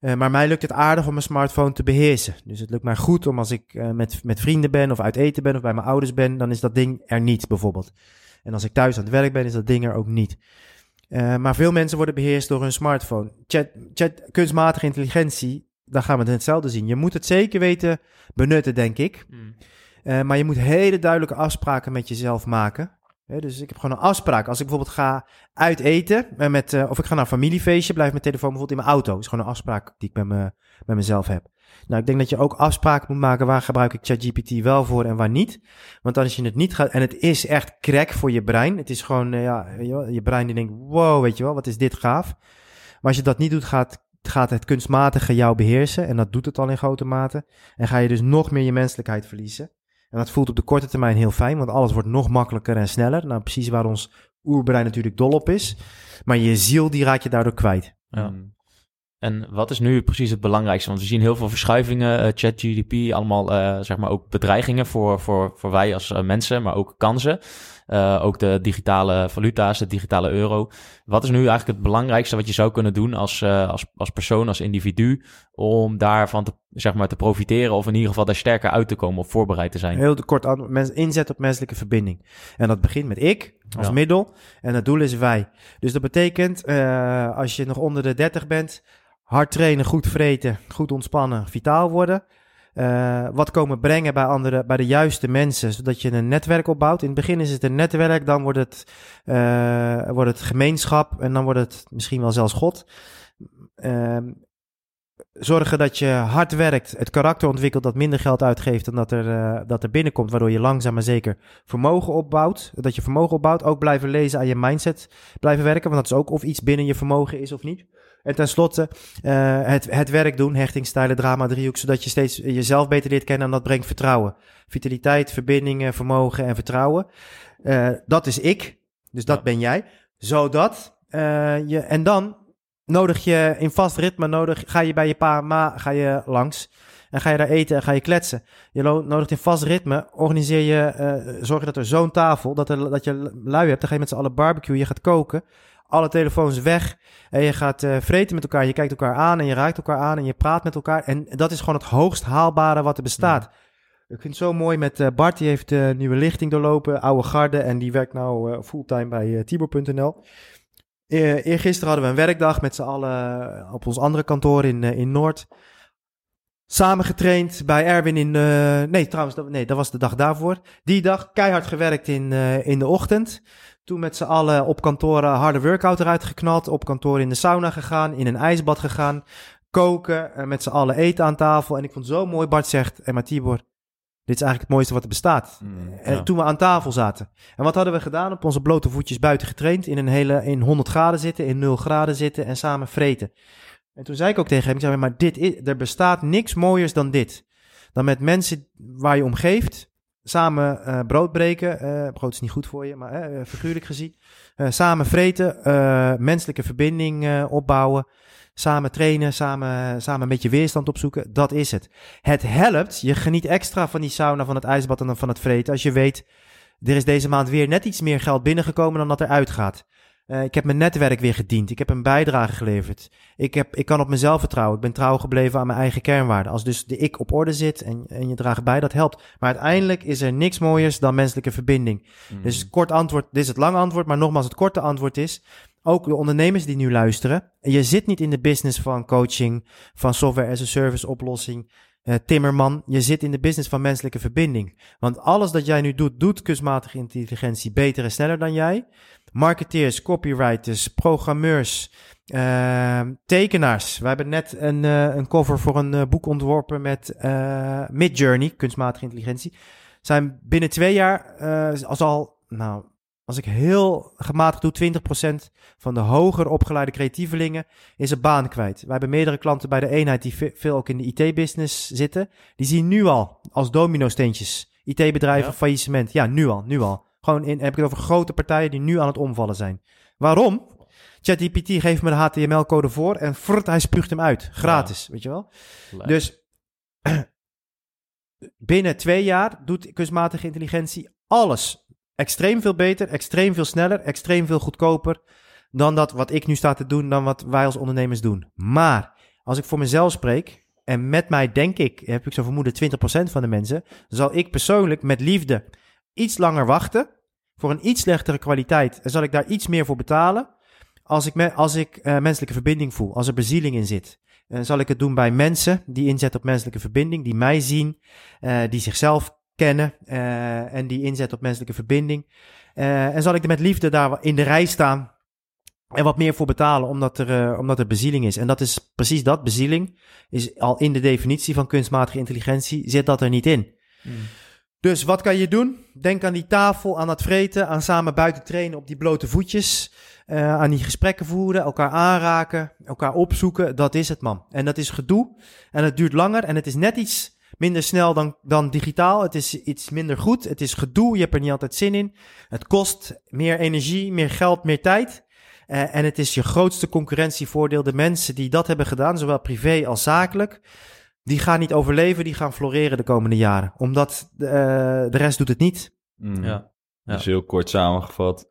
Eh, maar mij lukt het aardig om mijn smartphone te beheersen. Dus het lukt mij goed om als ik eh, met, met vrienden ben of uit eten ben of bij mijn ouders ben, dan is dat ding er niet bijvoorbeeld. En als ik thuis aan het werk ben, is dat ding er ook niet. Eh, maar veel mensen worden beheerst door hun smartphone. Chat, chat, kunstmatige intelligentie, daar gaan we hetzelfde zien. Je moet het zeker weten benutten, denk ik. Eh, maar je moet hele duidelijke afspraken met jezelf maken. Dus ik heb gewoon een afspraak. Als ik bijvoorbeeld ga uit eten, eh, met, eh, of ik ga naar een familiefeestje, blijft mijn telefoon bijvoorbeeld in mijn auto. Dat is gewoon een afspraak die ik met, me, met mezelf heb. Nou, ik denk dat je ook afspraken moet maken waar gebruik ik ChatGPT wel voor en waar niet. Want als je het niet gaat, en het is echt crack voor je brein. Het is gewoon, ja, je, je brein die denkt, wow, weet je wel, wat is dit gaaf. Maar als je dat niet doet, gaat, gaat het kunstmatige jou beheersen. En dat doet het al in grote mate. En ga je dus nog meer je menselijkheid verliezen. En dat voelt op de korte termijn heel fijn, want alles wordt nog makkelijker en sneller. Nou, precies waar ons oerbrein natuurlijk dol op is. Maar je ziel, die raak je daardoor kwijt. Ja. En wat is nu precies het belangrijkste? Want we zien heel veel verschuivingen, eh, ChatGDP, allemaal eh, zeg maar ook bedreigingen voor, voor, voor wij als eh, mensen, maar ook kansen. Eh, ook de digitale valuta's, de digitale euro. Wat is nu eigenlijk het belangrijkste wat je zou kunnen doen als, eh, als, als persoon, als individu, om daarvan te, zeg maar, te profiteren of in ieder geval daar sterker uit te komen of voorbereid te zijn? Heel kort aan, mens, inzet op menselijke verbinding. En dat begint met ik als Ja. middel. En het doel is wij. Dus dat betekent, eh, als je nog onder de 30 bent, hard trainen, goed vreten, goed ontspannen, vitaal worden. Eh, wat komen brengen bij, andere, bij de juiste mensen, zodat je een netwerk opbouwt. In het begin is het een netwerk, dan wordt het, eh, wordt het gemeenschap en dan wordt het misschien wel zelfs God. Ehm, zorgen dat je hard werkt, het karakter ontwikkelt dat minder geld uitgeeft dan dat er, eh, dat er binnenkomt, waardoor je langzaam maar zeker vermogen opbouwt. Dat je vermogen opbouwt, ook blijven lezen aan je mindset, blijven werken, want dat is ook of iets binnen je vermogen is of niet. En tenslotte eh, het, het werk doen, hechtingstijlen, drama, driehoek, zodat je steeds jezelf beter leert kennen en dat brengt vertrouwen. Vitaliteit, verbindingen, vermogen en vertrouwen. Eh, dat is ik, dus dat Ja. ben jij. Zodat eh, je, en dan nodig je in vast ritme, nodig, ga je bij je pa en ma ga je langs. En ga je daar eten en ga je kletsen. Je nodigt in vast ritme, organiseer je, zorg dat er zo'n tafel, dat, er, dat je lui hebt. Dan ga je met z'n allen barbecue, je gaat koken. Alle telefoons weg. En je gaat eh, vreten met elkaar. Je kijkt elkaar aan en je raakt elkaar aan en je praat met elkaar. En dat is gewoon het hoogst haalbare wat er bestaat. Ik vind het zo mooi met eh, Bart. Die heeft eh nieuwe lichting doorlopen. Oude garde. En die werkt nou fulltime bij Tibor.nl. Eh eergisteren hadden we een werkdag met z'n allen op ons andere kantoor in, in Noord. Samen getraind bij Erwin in... nee, trouwens, dat, nee, dat was de dag daarvoor. Die dag keihard gewerkt in, in de ochtend. Toen met z'n allen op kantoor een harde workout eruit geknald. Op kantoor in de sauna gegaan, in een ijsbad gegaan. Koken, eh, met z'n allen eten aan tafel. En ik vond het zo mooi, Bart zegt... En maar Tibor, dit is eigenlijk het mooiste wat er bestaat. En ja. toen we aan tafel zaten. En wat hadden we gedaan? Op onze blote voetjes buiten getraind. In een hele, in 100 graden zitten, in 0 graden zitten en samen vreten. En toen zei ik ook tegen hem, ik zei, maar dit is, er bestaat niks mooiers dan dit. Dan met mensen waar je om geeft, samen eh, brood breken. eh, brood is niet goed voor je, maar eh, figuurlijk gezien. Samen vreten, menselijke verbinding opbouwen. Samen trainen, samen, samen een beetje weerstand opzoeken. Dat is het. Het helpt. Je geniet extra van die sauna, van het ijsbad en dan van het vreten. Als je weet, er is deze maand weer net iets meer geld binnengekomen dan dat er uitgaat. Eh, ik heb mijn netwerk weer gediend. Ik heb een bijdrage geleverd. Ik, heb, ik kan op mezelf vertrouwen. Ik ben trouw gebleven aan mijn eigen kernwaarden. Als dus de ik op orde zit en, en je draagt bij, dat helpt. Maar uiteindelijk is er niks mooiers dan menselijke verbinding. Mm. Dus kort antwoord, dit is het lange antwoord, maar nogmaals, het korte antwoord is, ook de ondernemers die nu luisteren, je zit niet in de business van coaching, van software as a service oplossing, eh, timmerman, je zit in de business van menselijke verbinding. Want alles dat jij nu doet, doet kunstmatige intelligentie beter en sneller dan jij. Marketeers, copywriters, programmeurs, eh, tekenaars. We hebben net een, eh, een cover voor een eh, boek ontworpen met eh Midjourney, kunstmatige intelligentie. Zijn binnen twee jaar, eh, als al, nou, als ik heel gematigd doe, 20% van de hoger opgeleide creatievelingen is een baan kwijt. Wij hebben meerdere klanten bij de eenheid die ve- veel ook in de IT-business zitten. Die zien nu al als domino-steentjes IT-bedrijven Ja. faillissement. Ja, nu al, nu al. Gewoon in, heb ik het over grote partijen die nu aan het omvallen zijn. Waarom? ChatGPT geeft me de HTML-code voor en frrt, hij spuugt hem uit. Gratis, weet je wel? Leuk. Dus binnen twee jaar doet kunstmatige intelligentie alles extreem veel beter, extreem veel sneller, extreem veel goedkoper dan dat wat ik nu sta te doen, dan wat wij als ondernemers doen. Maar als ik voor mezelf spreek, en met mij denk ik, heb ik zo vermoeden 20% van de mensen, zal ik persoonlijk met liefde iets langer wachten voor een iets slechtere kwaliteit en zal ik daar iets meer voor betalen als ik, als ik eh, menselijke verbinding voel, als er bezieling in zit. En zal ik het doen bij mensen die inzetten op menselijke verbinding, die mij zien, eh, die zichzelf kennen eh, en die inzetten op menselijke verbinding. Eh, en zal ik er met liefde daar in de rij staan en wat meer voor betalen omdat er, eh, omdat er bezieling is. En dat is precies dat, bezieling, is al in de definitie van kunstmatige intelligentie, zit dat er niet in. Dus wat kan je doen? Denk aan die tafel, aan dat vreten, aan samen buiten trainen op die blote voetjes. eh, aan die gesprekken voeren, elkaar aanraken, elkaar opzoeken. Dat is het, man. En dat is gedoe. En het duurt langer. En het is net iets minder snel dan, dan digitaal. Het is iets minder goed. Het is gedoe. Je hebt er niet altijd zin in. Het kost meer energie, meer geld, meer tijd. Eh, en het is je grootste concurrentievoordeel. De mensen die dat hebben gedaan, zowel privé als zakelijk, die gaan niet overleven, die gaan floreren de komende jaren. Omdat eh, de rest doet het niet. Mm. Ja. Ja. Dus heel kort samengevat.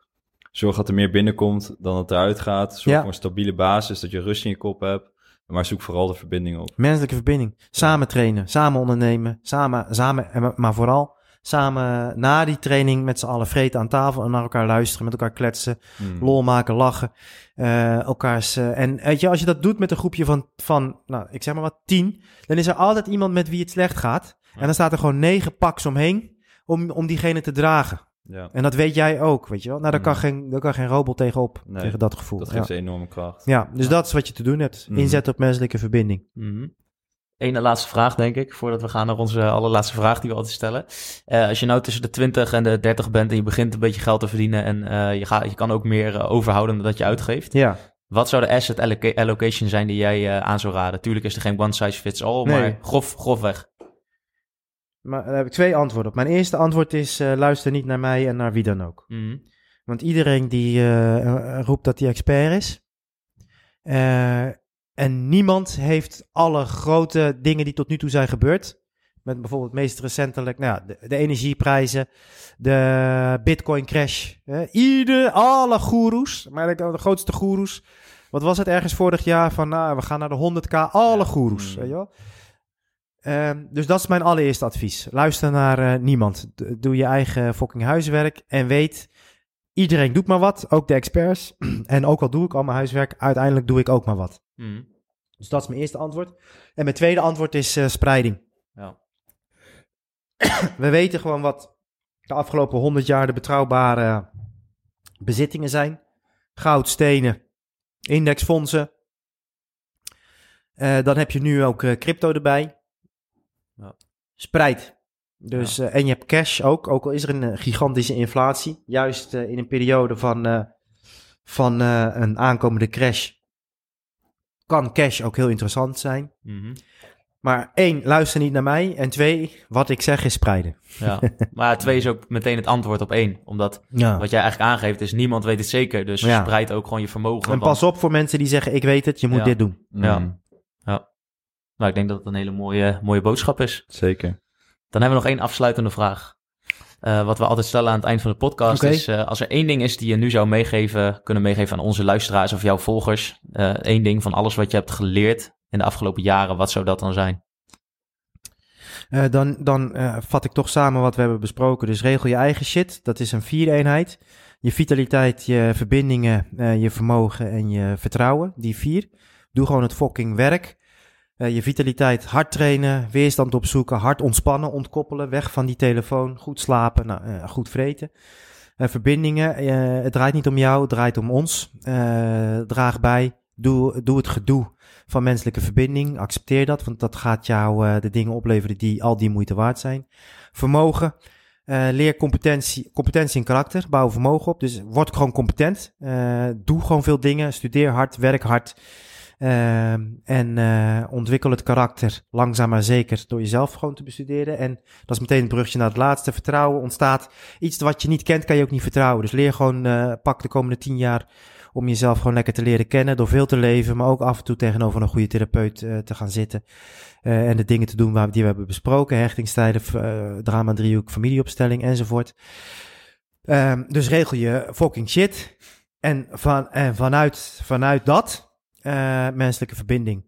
Zorg dat er meer binnenkomt dan dat eruit gaat. Zorg Ja. voor een stabiele basis, dat je rust in je kop hebt. Maar zoek vooral de verbinding op. Menselijke verbinding. Samen trainen, samen ondernemen, samen, samen, en maar vooral samen na die training met z'n allen vreten aan tafel en naar elkaar luisteren, met elkaar kletsen, Mm. lol maken, lachen. eh, elkaars, eh, en weet je, als je dat doet met een groepje van, van, nou, ik zeg maar wat, tien, dan is er altijd iemand met wie het slecht gaat. En dan staat er gewoon negen paks omheen om, om diegene te dragen. Ja, En dat weet jij ook, weet je wel. Nou, daar kan, Mm. geen, daar kan geen robot tegenop, Nee, tegen dat gevoel. dat ja. geeft ze enorme kracht. ja, dus dat is wat je te doen hebt. Mhm. Inzet op menselijke verbinding. Mhm. Ene laatste vraag, denk ik, voordat we gaan naar onze allerlaatste vraag die we altijd stellen. Eh, als je nou tussen de 20 en de 30 bent en je begint een beetje geld te verdienen en eh, je, gaat, je kan ook meer eh, overhouden dan dat je uitgeeft. Ja. Wat zou de asset alloca- allocation zijn die jij aan zou raden? Tuurlijk is er geen one size fits all, Nee. maar grof, grofweg. Maar daar heb ik twee antwoorden op. Mijn eerste antwoord is: luister niet naar mij en naar wie dan ook. Mhm. Want iedereen die roept dat hij expert is. En niemand heeft alle grote dingen die tot nu toe zijn gebeurd. Met bijvoorbeeld meest recentelijk, nou de, de energieprijzen, de Bitcoin crash. eh, ieder, alle goeroes, maar de grootste goeroes. Wat was het ergens vorig jaar van, nou, we gaan naar de 100k, alle goeroes, Mm. weet je wel. Ehm, dus dat is mijn allereerste advies. Luister naar eh, niemand. D- doe je eigen fucking huiswerk en weet, iedereen doet maar wat, ook de experts. en ook al doe ik al mijn huiswerk, uiteindelijk doe ik ook maar wat. Mhm. Dus dat is mijn eerste antwoord. En mijn tweede antwoord is eh, spreiding. Ja. We weten gewoon wat de afgelopen 100 jaar de betrouwbare bezittingen zijn. Goud, stenen, indexfondsen. Eh, dan heb je nu ook eh, crypto erbij. Ja. Spreid. Dus, eh, en je hebt cash ook, ook al is er een eh, gigantische inflatie. Juist eh, in een periode van, eh, van eh, een aankomende crash kan cash ook heel interessant zijn. Mhm. Maar één, luister niet naar mij. En twee, wat ik zeg is spreiden. ja. Maar ja, twee is ook meteen het antwoord op één. Omdat Ja. wat jij eigenlijk aangeeft is niemand weet het zeker. Dus Ja. spreid ook gewoon je vermogen. En pas op voor mensen die zeggen, ik weet het, je moet Ja. dit doen. Ja. Mm, Nou, ik denk dat het een hele mooie, mooie boodschap is. Zeker. Dan hebben we nog één afsluitende vraag. Eh, wat we altijd stellen aan het eind van de podcast is... eh, als er één ding is die je nu zou meegeven... kunnen meegeven aan onze luisteraars of jouw volgers... eh één ding van alles wat je hebt geleerd in de afgelopen jaren... wat zou dat dan zijn? Dan dan vat ik toch samen wat we hebben besproken. Dus regel je eigen shit. Dat is een vier eenheid. Je vitaliteit, je verbindingen, je vermogen en je vertrouwen. Die vier. Doe gewoon het fucking werk. Eh, je vitaliteit, hard trainen, weerstand opzoeken, hard ontspannen, ontkoppelen, weg van die telefoon, goed slapen, nou, eh, goed vreten. Eh, verbindingen, het draait niet om jou, het draait om ons. Draag bij, doe, doe het gedoe van menselijke verbinding. Accepteer dat, want dat gaat jou de dingen opleveren die al die moeite waard zijn. Vermogen. leer competentie, competentie en karakter. Bouw vermogen op. Dus word gewoon competent. Doe gewoon veel dingen. Studeer hard. Werk hard. Ehm, en eh, ontwikkel het karakter langzaam maar zeker door jezelf gewoon te bestuderen. En dat is meteen het brugje naar het laatste. Vertrouwen ontstaat. Iets wat je niet kent, kan je ook niet vertrouwen. Dus leer gewoon, eh, pak de komende tien jaar om jezelf gewoon lekker te leren kennen. Door veel te leven, maar ook af en toe tegenover een goede therapeut eh, te gaan zitten. En de dingen te doen waar, die we hebben besproken. Hechtingstijden, drama, driehoek, familieopstelling enzovoort. Ehm, dus regel je fucking shit. En, van, en vanuit, vanuit dat eh, menselijke verbinding.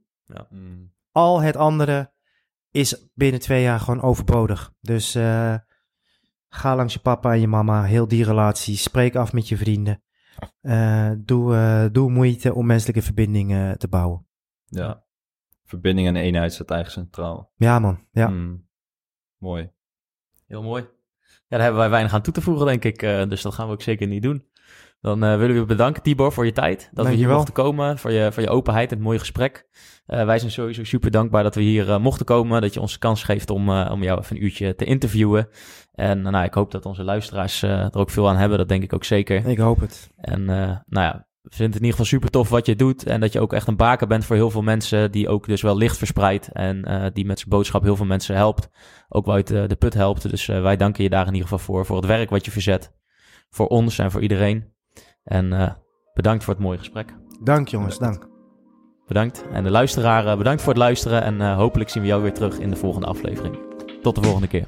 Mm, Al het andere is binnen twee jaar gewoon overbodig. Dus eh, ga langs je papa en je mama. Heel die relatie. Spreek af met je vrienden. Eh, doe, eh, doe moeite om menselijke verbindingen te bouwen. ja. Verbinding en eenheid staat eigenlijk centraal. Ja, man. Ja. Mm, mooi. Heel mooi. Ja, daar hebben wij weinig aan toe te voegen, denk ik. eh, dus dat gaan we ook zeker niet doen. Dan eh, willen we bedanken, Tibor, voor je tijd. Dat we hier mochten komen, voor je, voor je openheid en het mooie gesprek. Eh, wij zijn sowieso super dankbaar dat we hier eh, mochten komen. Dat je ons de kans geeft om, om jou even een uurtje te interviewen. En nou, ik hoop dat onze luisteraars er ook veel aan hebben. Dat denk ik ook zeker. Ik hoop het. En nou ja, we vinden het in ieder geval super tof wat je doet. En dat je ook echt een baken bent voor heel veel mensen. Die ook dus wel licht verspreidt. En die met zijn boodschap heel veel mensen helpt. Ook wel uit de put helpt. Dus wij danken je daar in ieder geval voor. Voor het werk wat je verzet. Voor ons en voor iedereen. En eh, bedankt voor het mooie gesprek. Dank jongens, dank. Bedankt. En de luisteraar, eh, bedankt voor het luisteren. En eh, hopelijk zien we jou weer terug in de volgende aflevering. Tot de volgende keer.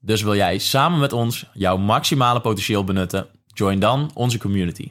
Dus wil jij samen met ons jouw maximale potentieel benutten? Join dan onze community.